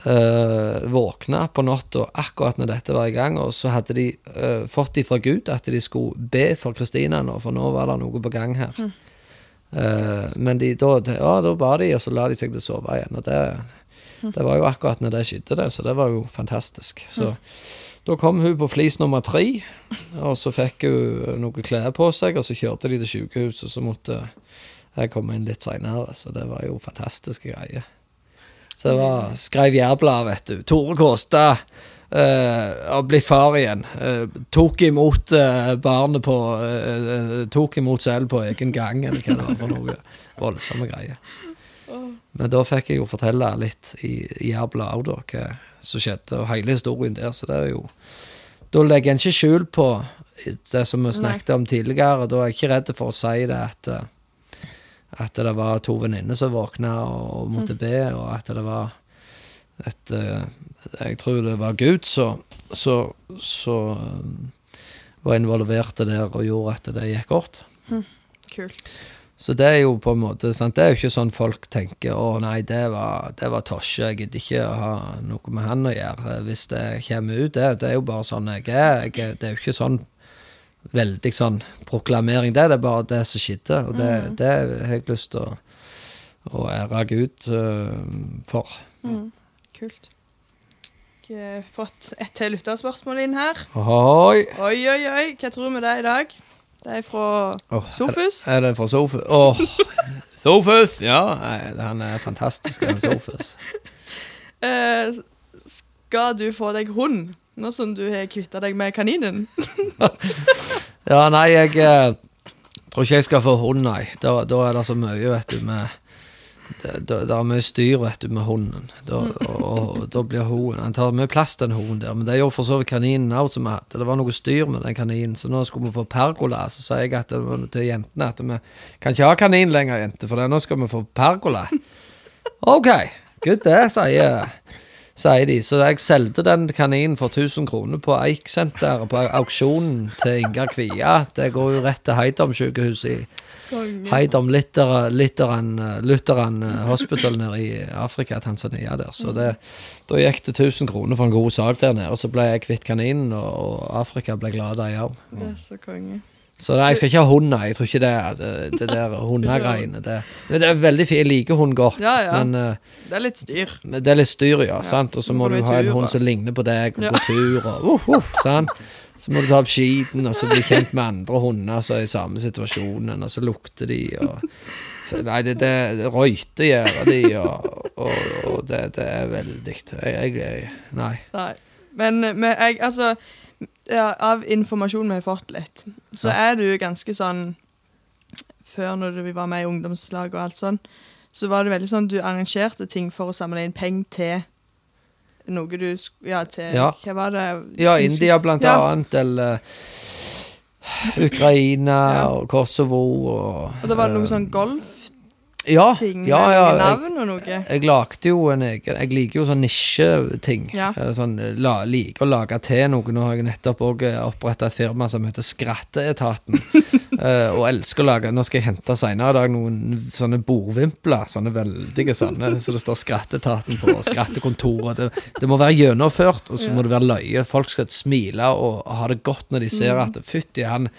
eh, våkna på natta akkurat når dette var i gang, og så hadde de eh, fått ifra Gud at de skulle be for Kristina nå, for nå var det noe på gang her. Eh, men de, da, ja, da ba de, og så la de seg til å sove igjen. Og det, (laughs) det var jo akkurat når det skjedde, det, så det var jo fantastisk. Så da kom hun på flis nummer tre, og så fikk hun noen klær på seg, og så kjørte de til sykehuset, så måtte jeg komme inn litt seinere, så det var jo fantastiske greier. Så det var skrev jævla, vet du. Tore Kåstad eh, og bli far igjen. Uh, tok imot uh, barnet på uh, Tok imot selv på egen gang, eller hva det var for noe. Voldsomme greier. Men da fikk jeg jo fortelle litt i i Jærbladet òg, da, hva som skjedde, og hele historien der, så det er jo Da legger en ikke skjul på det som vi snakket om tidligere, da er jeg ikke redd for å si det at at det var to venninner som våkna og måtte be, og at det var et eh, Jeg tror det var Gud som så, så, eh, var involverte der og gjorde at det gikk godt. Kult. Så det er jo på en måte sant? Det er jo ikke sånn folk tenker 'Å nei, det var, det var Tosje, jeg gidder ikke å ha noe med han å gjøre', hvis det kommer ut. Det, det er jo bare sånn jeg er. Jeg, det er jo ikke sånn veldig sånn proklamering, det. Det er bare det som skjedde, og det, det har jeg lyst til å, å ære Gud uh, for. Kult. Jeg har fått et til lytterspørsmål inn her. Oi. Oi, oi, oi. Hva tror vi det er i dag? Det er fra oh, Sofus. Er, er det fra Sofus? Åh, (laughs) Sofus! Ja, han er fantastisk, han Sofus. (laughs) Eh, skal du få deg hund, nå som du har kvitta deg med kaninen? (laughs) Ja, nei, jeg eh, tror ikke jeg skal få hund, nei. Da, da er det så mye, vet du, med det, det, det er mye styr, vet du, med hunden. Da, og, og, da blir hun Han tar mye plass, den hunden der. Men det gjorde for så vidt kaninen òg, som vi hadde. Det var noe styr med den kaninen, så nå skulle vi få pergola. Så sier jeg at til jentene at vi kan ikke ha kanin lenger, jenter, for nå skal vi få pergola. OK, good det, sier sier de. Så jeg solgte den kaninen for 1000 kroner på Eiksenteret, på auksjonen til Ingar Kvia. Det går jo rett til Heidom-sykehuset i Heidom om Litteren Lutheran eh, Hospital nede i Afrika, Tanzania der. Så det, da gikk det 1000 kroner for en god sak der nede. Så ble jeg kvitt kaninen, og, og Afrika ble glad, av òg. Det er så konge. Så nei, jeg skal ikke ha hund. Jeg tror ikke det det, det der hundegreiene. Det, det er veldig fint. Jeg liker hund godt, Ja, ja. men uh, Det er litt styr. det er litt styr, ja. sant? Og så må du ha en hund som ligner på deg, og Ja. gå tur og uh, uh, sant? Så må du ta opp skiten, og så bli kjent med andre hunder som er i samme situasjonen, og så lukter de, og Nei, det, det, det røyter gjør de, og, og, og det, det er veldig jeg, jeg, Nei. Nei. Men men jeg, altså ja, Av informasjonen vi har fått litt, så er du ganske sånn Før når vi var med i ungdomslag og alt sånn, så var det veldig sånn du arrangerte ting for å samle inn penger til noe du Ja, til Ja. Hva var det? Ja, India blant Ja. annet, eller Ukraina og Kosovo og Og det var noe eh, sånn golfting Ja, ja, ja. Jeg, navn og noe. Jeg lagde jo en egen Jeg liker jo sånn nisjeting. Ja. Eh, Sånn, eh, la, liker å lage til noe. Nå har jeg nettopp òg oppretta et firma som heter Skratteetaten. uh, (laughs) og elsker å lage Nå skal jeg hente senere i dag noen sånne bordvimpler. Sånne veldige sånne, (laughs) så det står Skratteetaten på. og Skattekontoret. Det, det må være gjennomført, og så må det være løye. Folk skal smile og ha det godt når de ser at fytti, han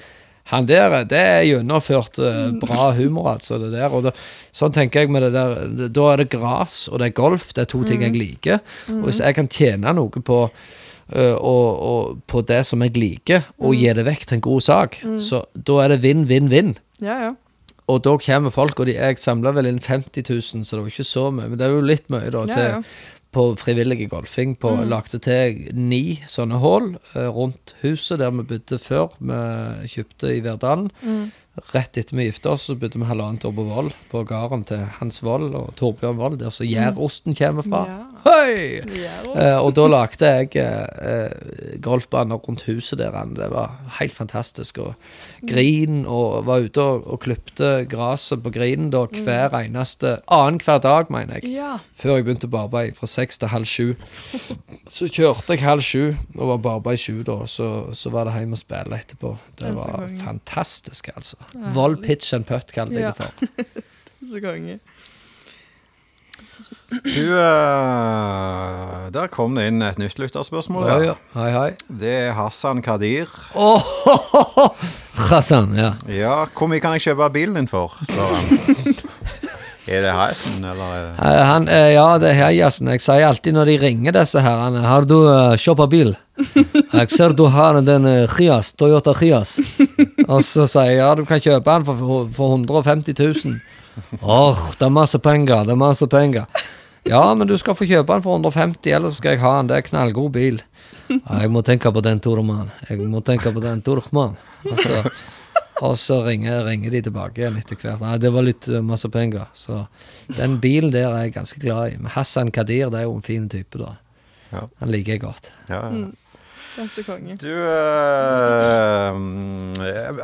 han der, det er gjennomført eh, bra humor, altså. det der, og det, Sånn tenker jeg med det der. det- Da er det gras og det er golf, det er to ting jeg liker. Og hvis jeg kan tjene noe på eh, og, og på det som jeg liker, og gi det vekk til en god sak, så da er det vinn, vinn, vinn. Ja, ja. Og da kommer folk, og de, jeg samla vel inn 50 000, så det var ikke så mye, men det er jo litt mye, da, Ja, til, ja. På frivillig golfing. På, Lagde til ni sånne hull eh, rundt huset der vi bodde før. Vi kjøpte i Verdalen. Rett etter vi gifta oss, så bodde vi halvannet år på Voll, på gården til Hans Voll og Torbjørn Voll, der så gjærosten kommer fra. Ja. Eh, og da lagde jeg eh, golfbaner rundt huset der. Det var helt fantastisk. Og grin, og var ute og, og klipte gresset på grinen da hver eneste Annenhver dag, mener jeg. ja. Før jeg begynte på arbeid, fra seks til halv sju. (laughs) Så kjørte jeg halv sju, og var på arbeid sju da. Så, så var det hjem og spille etterpå. Det Det var fantastisk, altså. Vold pitch and putt, kalte jeg Ja. det for. (laughs) Så konge. Du, uh, der kom det inn et nytt lytterspørsmål. Ja, Ja. ja. Hei, hei. Det er Hassan Kadir. Åh, (laughs) Hassan, ja. Ja, hvor mye kan jeg kjøpe bilen din for? spør han. (laughs) er det heisen, eller er Eh, Han, eh, ja, det er Hejasen. Jeg sier alltid når de ringer disse herrene Har du uh, kjøpt bil? (laughs) Jeg ser du har den Chias, Toyota Chias. Og så sier jeg ja, du kan kjøpe den for, for 150 000. Åh, det er masse penger, det er masse penger. Ja, men du skal få kjøpe den for 150, ellers skal jeg ha den. Det er knallgod bil. Jeg må tenke på den, Tormann. Jeg må tenke på den, Tormann. Og så, og så ringer, ringer de tilbake igjen etter hvert. Nei, det var litt uh, masse penger. Så den bilen der er jeg ganske glad i. Men Hassan Kadir, det er jo en fin type, da. Ja. Han liker jeg godt. ja, ja. Konge. Du mm,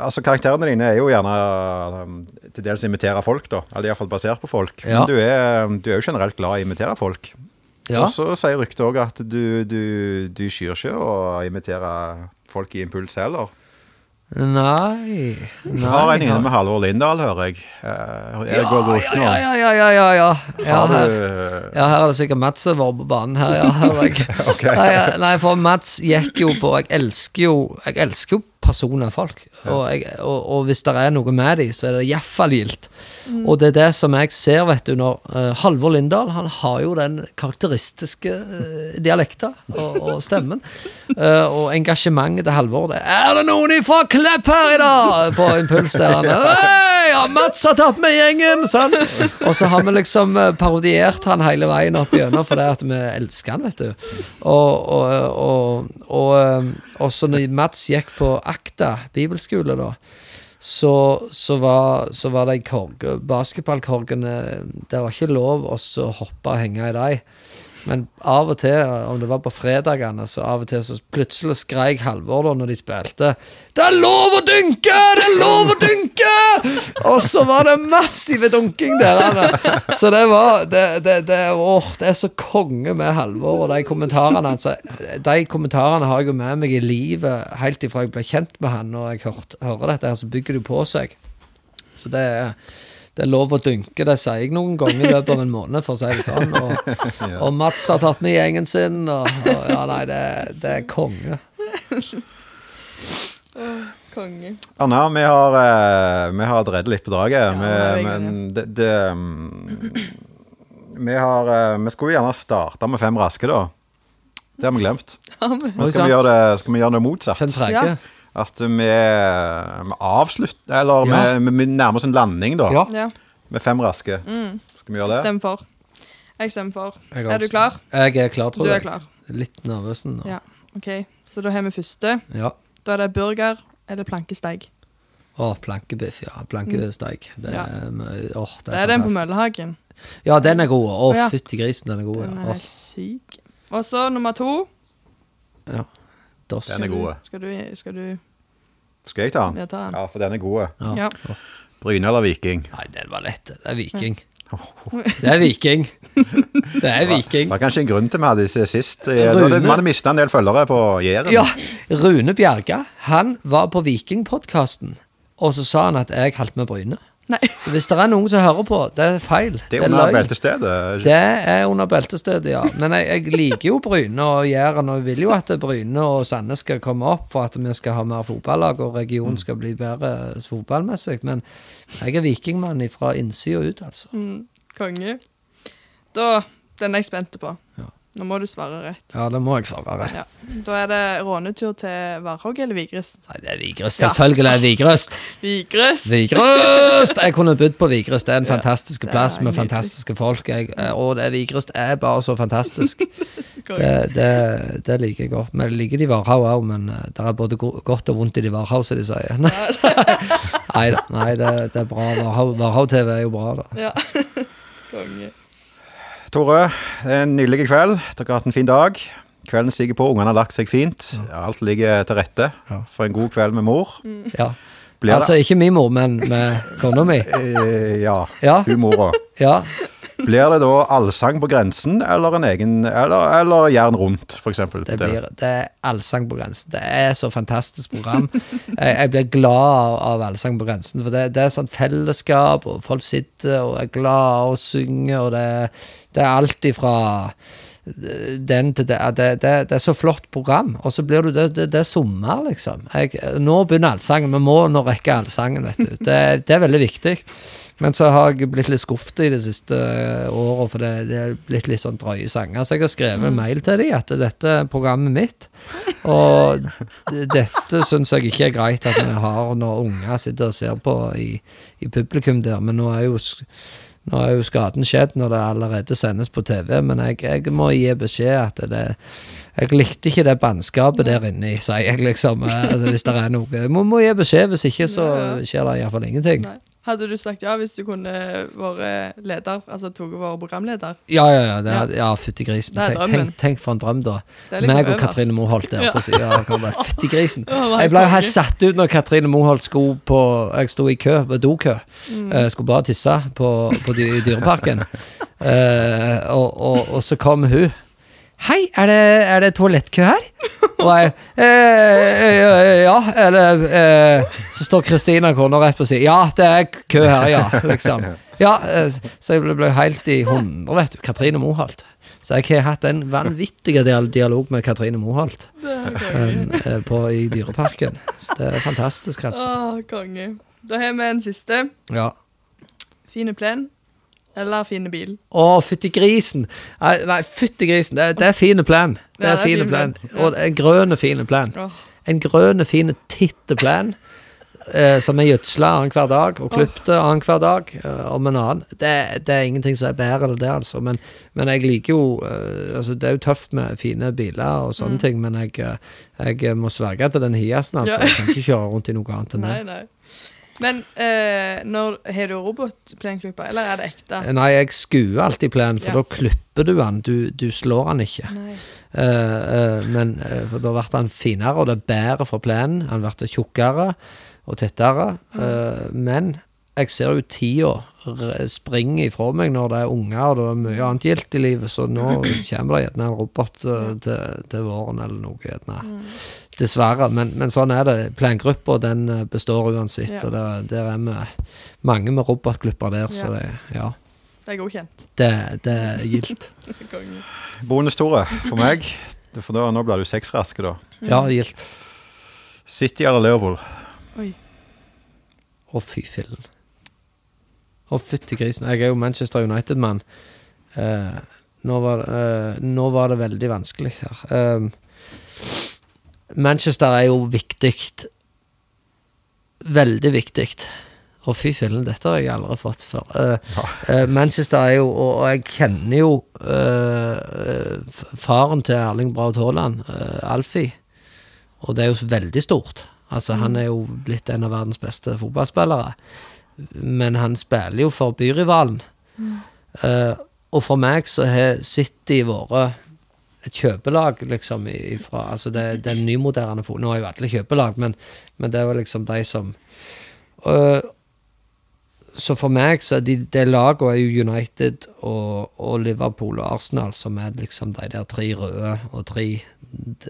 Altså, karakterene dine er jo gjerne til dels imitere folk, da. Eller iallfall basert på folk. Ja. Men du er, du er jo generelt glad i å imitere folk. Ja. Og så sier ryktet òg at du, du, du skyr ikke å imitere folk i impuls heller. Nei nei har en inne med Halvor Lindahl, hører jeg. Eh, Er det går nå? Ja, ja, ja, ja, ja, ja. ja her. Ja, her er det sikkert Mats som var på banen her, ja. (laughs) Hører jeg. Ok. nei, nei, for Mats gikk jo på Jeg elsker jo Jeg elsker jo personer folk. Og, jeg, og, og hvis det er noe med dem, så er det iallfall gildt. Og det er det som jeg ser, vet du, når uh, Halvor Lindahl Han har jo den karakteristiske uh, dialekta og, og stemmen. Uh, og engasjementet til Halvor det Er det noen ifra Klepp her i dag? På impuls der. Han, Hei, ja, Mats har tatt med gjengen! Sånn. Og så har vi liksom parodiert han hele veien opp gjennom fordi at vi elsker han, vet du. Og, og, og, og, og så når Mats gikk på Akta bibelskole, da, så, så, var, så var de basketballkorgene Det var ikke lov å hoppe og henge i dem. Men av og til, om det var på fredagene, så av og til så plutselig skreik Halvor da når de spilte 'Det er lov å dynke! Det er lov å dynke!' Og så var det massive dunking der. Anne. Så det var det, det, det, åh, det er så konge med Halvor og de kommentarene hans. De kommentarene har jeg jo med meg i livet helt ifra jeg ble kjent med han, og jeg hørt, hører dette, her, så bygger det på seg. Så det er, det er lov å dynke, det sier jeg noen ganger i løpet av en måned, for å si det sånn. Og, (laughs) og Mats har tatt med gjengen sin, og, og ja, nei, det, det er konge. Konge. Anna, vi har, eh, vi har dredd litt på draget. Ja, vi, men det, det mm, Vi har eh, Vi skulle gjerne starte med fem raske, da. Det har vi glemt. Men skal vi gjøre det, skal vi gjøre det motsatt? Fem trege. Ja. At vi, vi avslutter Eller Ja. vi, vi nærmer oss en landing, da. Ja. Med fem raske. Skal vi gjøre det? stem for. Jeg stemmer for. Jeg Er du klar? Jeg er klar, tror Du er klar. Litt nervøs nå. Ja. OK, så da har vi første. Ja. Da er det burger eller plankesteik. Å, plankebiff, ja. Plankesteik. Det, Ja. er- åh, det Det er, er den på. Møllehagen. Ja, den er god. Å, Ja. fytti grisen, den er god. Den er helt syk. Og så nummer to. ja. Dos. Den er god. Skal du, skal du Skal jeg ta den? Ja, ta den. Ja, for den er god. Ja. Ja. Bryne eller Viking? Nei, den var lett. Det er viking. Det er viking. (laughs) Det er viking. Det var kanskje en grunn til vi hadde disse sist. Eh, Rune. Man hadde mista en del følgere på Jæren. Ja, Rune Bjerga han var på Vikingpodkasten, og så sa han at jeg holdt med Bryne. Nei. Så (laughs) hvis det er noen som hører på, det er feil. Det er under beltestedet. Det er under beltestedet, ja. Men jeg, jeg liker jo Bryne og Jæren, og vil jo at Bryne og Sandnes skal komme opp for at vi skal ha mer fotballag, og regionen skal bli bedre fotballmessig. Men jeg er vikingmann fra innsida ut, altså. Mm, konge. Da Den er jeg spent på. Ja. Nå må du svare rett. Ja, det må jeg svare rett. Ja. Da er det rånetur til Varhaug eller Vigrest? Nei, det er Vigrest. Selvfølgelig er det Vigrest. (laughs) Vigrest! Vigrøst! Jeg kunne bodd på Vigrest. Det er en fantastisk plass med nydelig. fantastiske folk. Jeg, og det Vigrest er bare så fantastisk. (laughs) Det, det, det liker jeg godt. Men jeg liker de Varhaug òg, men eh, det er både godt og vondt i de Varhaug, som de sier. (laughs) Nei da, nei, det, det er bra. Varhaug- Varhaug-TV er jo bra, da. Ja. Konge. Tore, det er en nydelig kveld. Dere har hatt en fin dag. Kvelden stiger på, ungene har lagt seg fint. Alt ligger til rette Ja. for en god kveld med mor. Ja. Altså ikke min mor, men med kona mi. (laughs) eh, Ja, Ja, hun mora. ja. Blir det da allsang på grensen, eller en egen Eller, eller jern rundt, eksempel? Det, blir, det er Allsang på grensen. Det er så fantastisk program. Jeg, jeg blir glad av, av Allsang på grensen, for det, det er sånn fellesskap, og folk sitter og er glade og synger, og det, det er alt ifra den det, det, det, er så flott program. Og så blir du Det, er sommer, liksom. Jeg, nå begynner allsangen. Vi må nå rekke allsangen, vet du. Det, det er veldig viktig. Men så har jeg blitt litt skuffet i det siste året, for det, det er blitt litt sånn drøye sanger. Så jeg har skrevet en mail til dem at dette er programmet mitt. Og dette syns jeg ikke er greit at vi har når unger sitter og ser på i, i publikum der. Men nå er jo nå er jo skaden skjedd når det allerede sendes på TV, men jeg, jeg må gi beskjed at det Jeg likte ikke det bannskapet der inne, sier jeg liksom. Altså, hvis det er noe. Jeg må, gi beskjed, hvis ikke så skjer det iallfall ingenting. Nei. Hadde du sagt ja hvis du kunne vært leder, altså tatt vært programleder? Ja, ja, ja. Det er, ja fytti grisen. Det Tenk, tenk, tenk for en drøm, da. Liksom Meg og øverst. Katrine Moholt der Ja. ja. Fytti grisen. (laughs) Jeg ble jo helt satt ut når Katrine Moholt skulle på Jeg sto i kø, på dokø. Mm. Uh, skulle bare tisse på, på Dyreparken. uh, (laughs) og, og, og så kom hun. Hei, er det, er det toalettkø her? Og jeg eh, eh, Ja, eller eh, Så står Kristina kona rett på siden. Ja, det er kø her, ja. Liksom. Ja, eh, så jeg ble, helt i hundre, vet du. Katrine Moholt. Så jeg har hatt en vanvittig dial- dialog med Katrine Moholt eh, på, i Dyreparken. Så det er fantastisk, altså. Konge. Da har vi en siste. Ja. Fine plen eller fine bil? Å, fytti grisen! Nei, nei fytti grisen. Det, det er fine plan. Det Ja, er det er fine fin plan. plan. Ja. Og en grønne fine plan. Oh. En grønne fine titteplan. Eh, som er gjødsla annenhver dag og klipte annenhver dag eh, om en annen. Det, det er ingenting som er bedre enn det, altså. Men, men jeg liker jo eh, altså Det er jo tøft med fine biler og sånne ting, men jeg, eh, jeg må sverge til den Hiasen, altså. Mm. Ja. Jeg kan ikke kjøre rundt i noe annet enn det. nei, nei. Men eh, når, har du robotplenklipper, eller er det ekte? Eh, Nei, jeg skuer alltid plenen, for Ja. da klipper du den. Du, du slår den ikke. Uh, eh, men uh, for da blir den finere, og det er bedre for plenen. Den blir tjukkere og tettere. Mm. men jeg ser jo tida springer springe ifra meg når det er unger og det er mye annet gildt i livet, så nå kommer det gjerne en robot til, til våren eller noe. gjerne. Dessverre, men, men sånn er det. Plangruppa den eh, består uansett, Ja. og der, der er vi mange med robotklipper der, så det, ja, Det er godkjent. det, det er gildt. (laughs) Bonus, Tore, for meg. For da, nå blir du sexraske, da. Ja, gildt. City eller Liverpool? Oi. Å, fy fillen. Å, fytti grisen. Jeg er jo Manchester United-mann. Eh, nå, eh, nå var det veldig vanskelig her. Eh, Manchester er jo viktig. Veldig viktig. Å, fy fillen, dette har jeg aldri fått før. Uh, uh, Manchester er jo Og, og jeg kjenner jo uh, faren til Erling Braut Haaland, Alfie. Og det er jo veldig stort. Altså, Han er jo blitt en av verdens beste fotballspillere. Men han spiller jo for byrivalen. Eh, og for meg så har City vært et kjøpelag, liksom, ifra Altså, det, er nymoderne fotball. Nå er jo alle kjøpelag, men, men det var liksom de som Eh, Så for meg så er de, de lagene er jo United og, og Liverpool og Arsenal, som er liksom de der tre røde og tre de,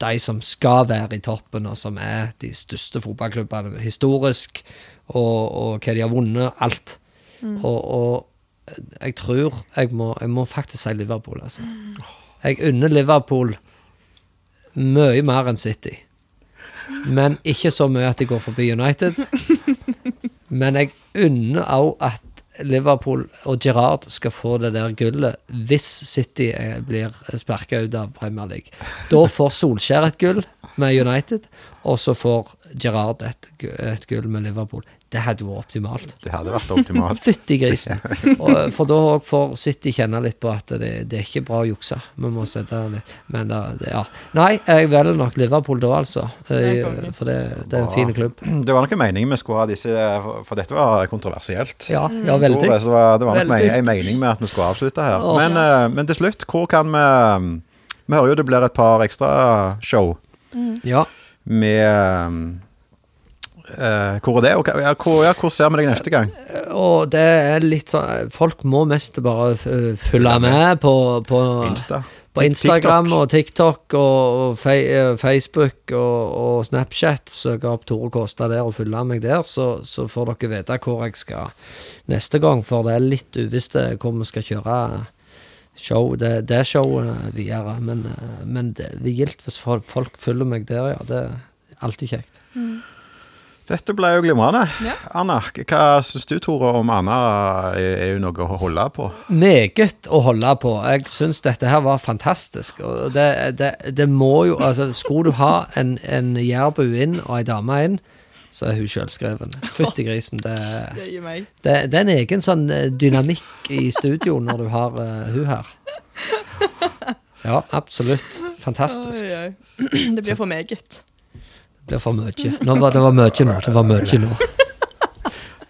de som skal være i toppen, og som er de største fotballklubbene historisk, og, og hva de har vunnet, alt. Og, og jeg tror jeg må, jeg må faktisk si Liverpool, altså. Jeg unner Liverpool mye mer enn City. Men ikke så mye at de går forbi United. Men jeg unner òg at Liverpool og Gerrard skal få det der gullet hvis City eh, blir sparka ut av Premier League. Da får Solskjær et gull med United, og så får Gerrard et, gull med Liverpool. Det hadde vært optimalt. Det hadde vært optimalt. (laughs) Fytti grisen. (laughs) Og, for da òg får City kjenne litt på at det, det er ikke bra å jukse. Vi må sette litt Men da, det, ja. Nei, jeg velger nok Liverpool da, altså. Eh. For det, det er en fin klubb. Det var nok mening vi skulle ha disse, for dette var kontroversielt. Ja, ja veldig. det var- det var nok Veldig. en mening med at vi skulle avslutte her. Oh. Men, eh, men til slutt, hvor kan vi Vi hører jo det blir et par ekstra show Ja. med eh, Hvor er det? Og ja, hvor, ja, hvor ser vi deg neste gang? Og det er litt sånn Folk må mest bare f- følge med på, på Insta? På Instagram TikTok. og TikTok og, eh, Facebook og, og Snapchat. Søk opp Tore Kåstad der og følge meg der, så, så får dere vite hvor jeg skal neste gang. For det er litt uvisst eh, hvor vi skal kjøre show, det, det showet videre. Men, eh, men det er gildt hvis folk, følger meg der, ja. Det er alltid kjekt. Dette ble jo glimrende. Ja. Anna, hva syns du, Tore, om Anna er, hun noe å holde på? Meget å holde på. Jeg syns dette her var fantastisk. Og det, det, det må jo Altså, skulle du ha en, en jærbu inn og ei dame inn, så er hun sjølskreven. Fytti grisen. Det, (laughs) Det det, det er en egen sånn eh, dynamikk i studio når du har uh, hun her. Ja, absolutt. Fantastisk. Oi, oi. Det blir for meget. Det blir for mye. Nå var, det var mye nå. Det var mye nå.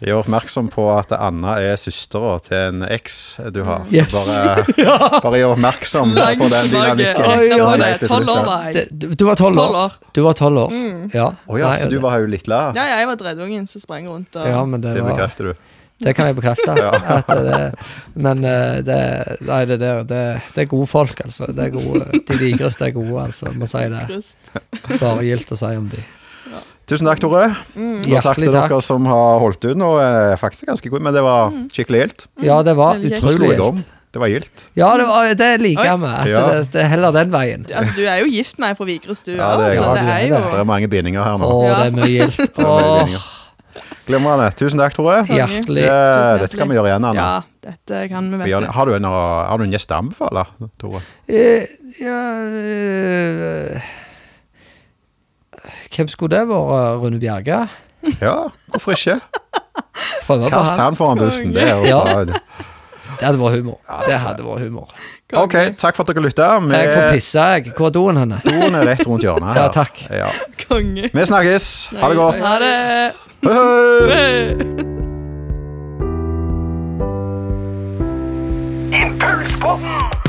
Gjør oppmerksom på at Anna er søstera til en eks du har. Så Yes. Bare, (laughs) bare gjør oppmerksom på den dynamikken. Du, du var tolv år. år. Du var tolv år. Ja. Oh, ja, Nei, så du var jo litt la? Ja, jeg var dreddungen som sprang rundt og ja, men det Det var bekrefter du. Det kan jeg bekrefte. (laughs) at det, men eh, det, nei, det, det, det er gode folk, altså. Det er gode, de digreste er gode, altså. Må si det. Bare gildt å si om de. Tusen takk, Tore. Og takk Mm. Til takk. dere som har holdt ut nå. er faktisk ganske god, men det var skikkelig gildt. Ja, det var utrolig gildt. Det var gildt. Ja, det, var, det liker jeg med. Ja. det, det er heller den veien. Altså, du er jo gift med ei fra Vigrest, du. Ja, det er altså, Ja, det er jo det. Det er mange bindinger her nå. Å, det er mye gildt. Glimrende. Tusen takk, Tore. hjertelig. Det, dette kan vi gjøre igjen, Anna. Ja, dette kan vi, Vi vet du. Har, du en, har du en gjest å anbefale, Tore? Eh, ja, eh, hvem skulle det vært? Rune Bjerge? Ja, hvorfor ikke? Kast han. foran bussen. Det er jo Ja. Det hadde vært humor. Det hadde vært humor. OK, takk for at dere lytta. Jeg får pisse, jeg. Hvor er doen henne? Doen er rett rundt hjørnet. Ja, takk. Ja. Konge. Vi snakkes. Ha det godt. Ha det. Impulspodden!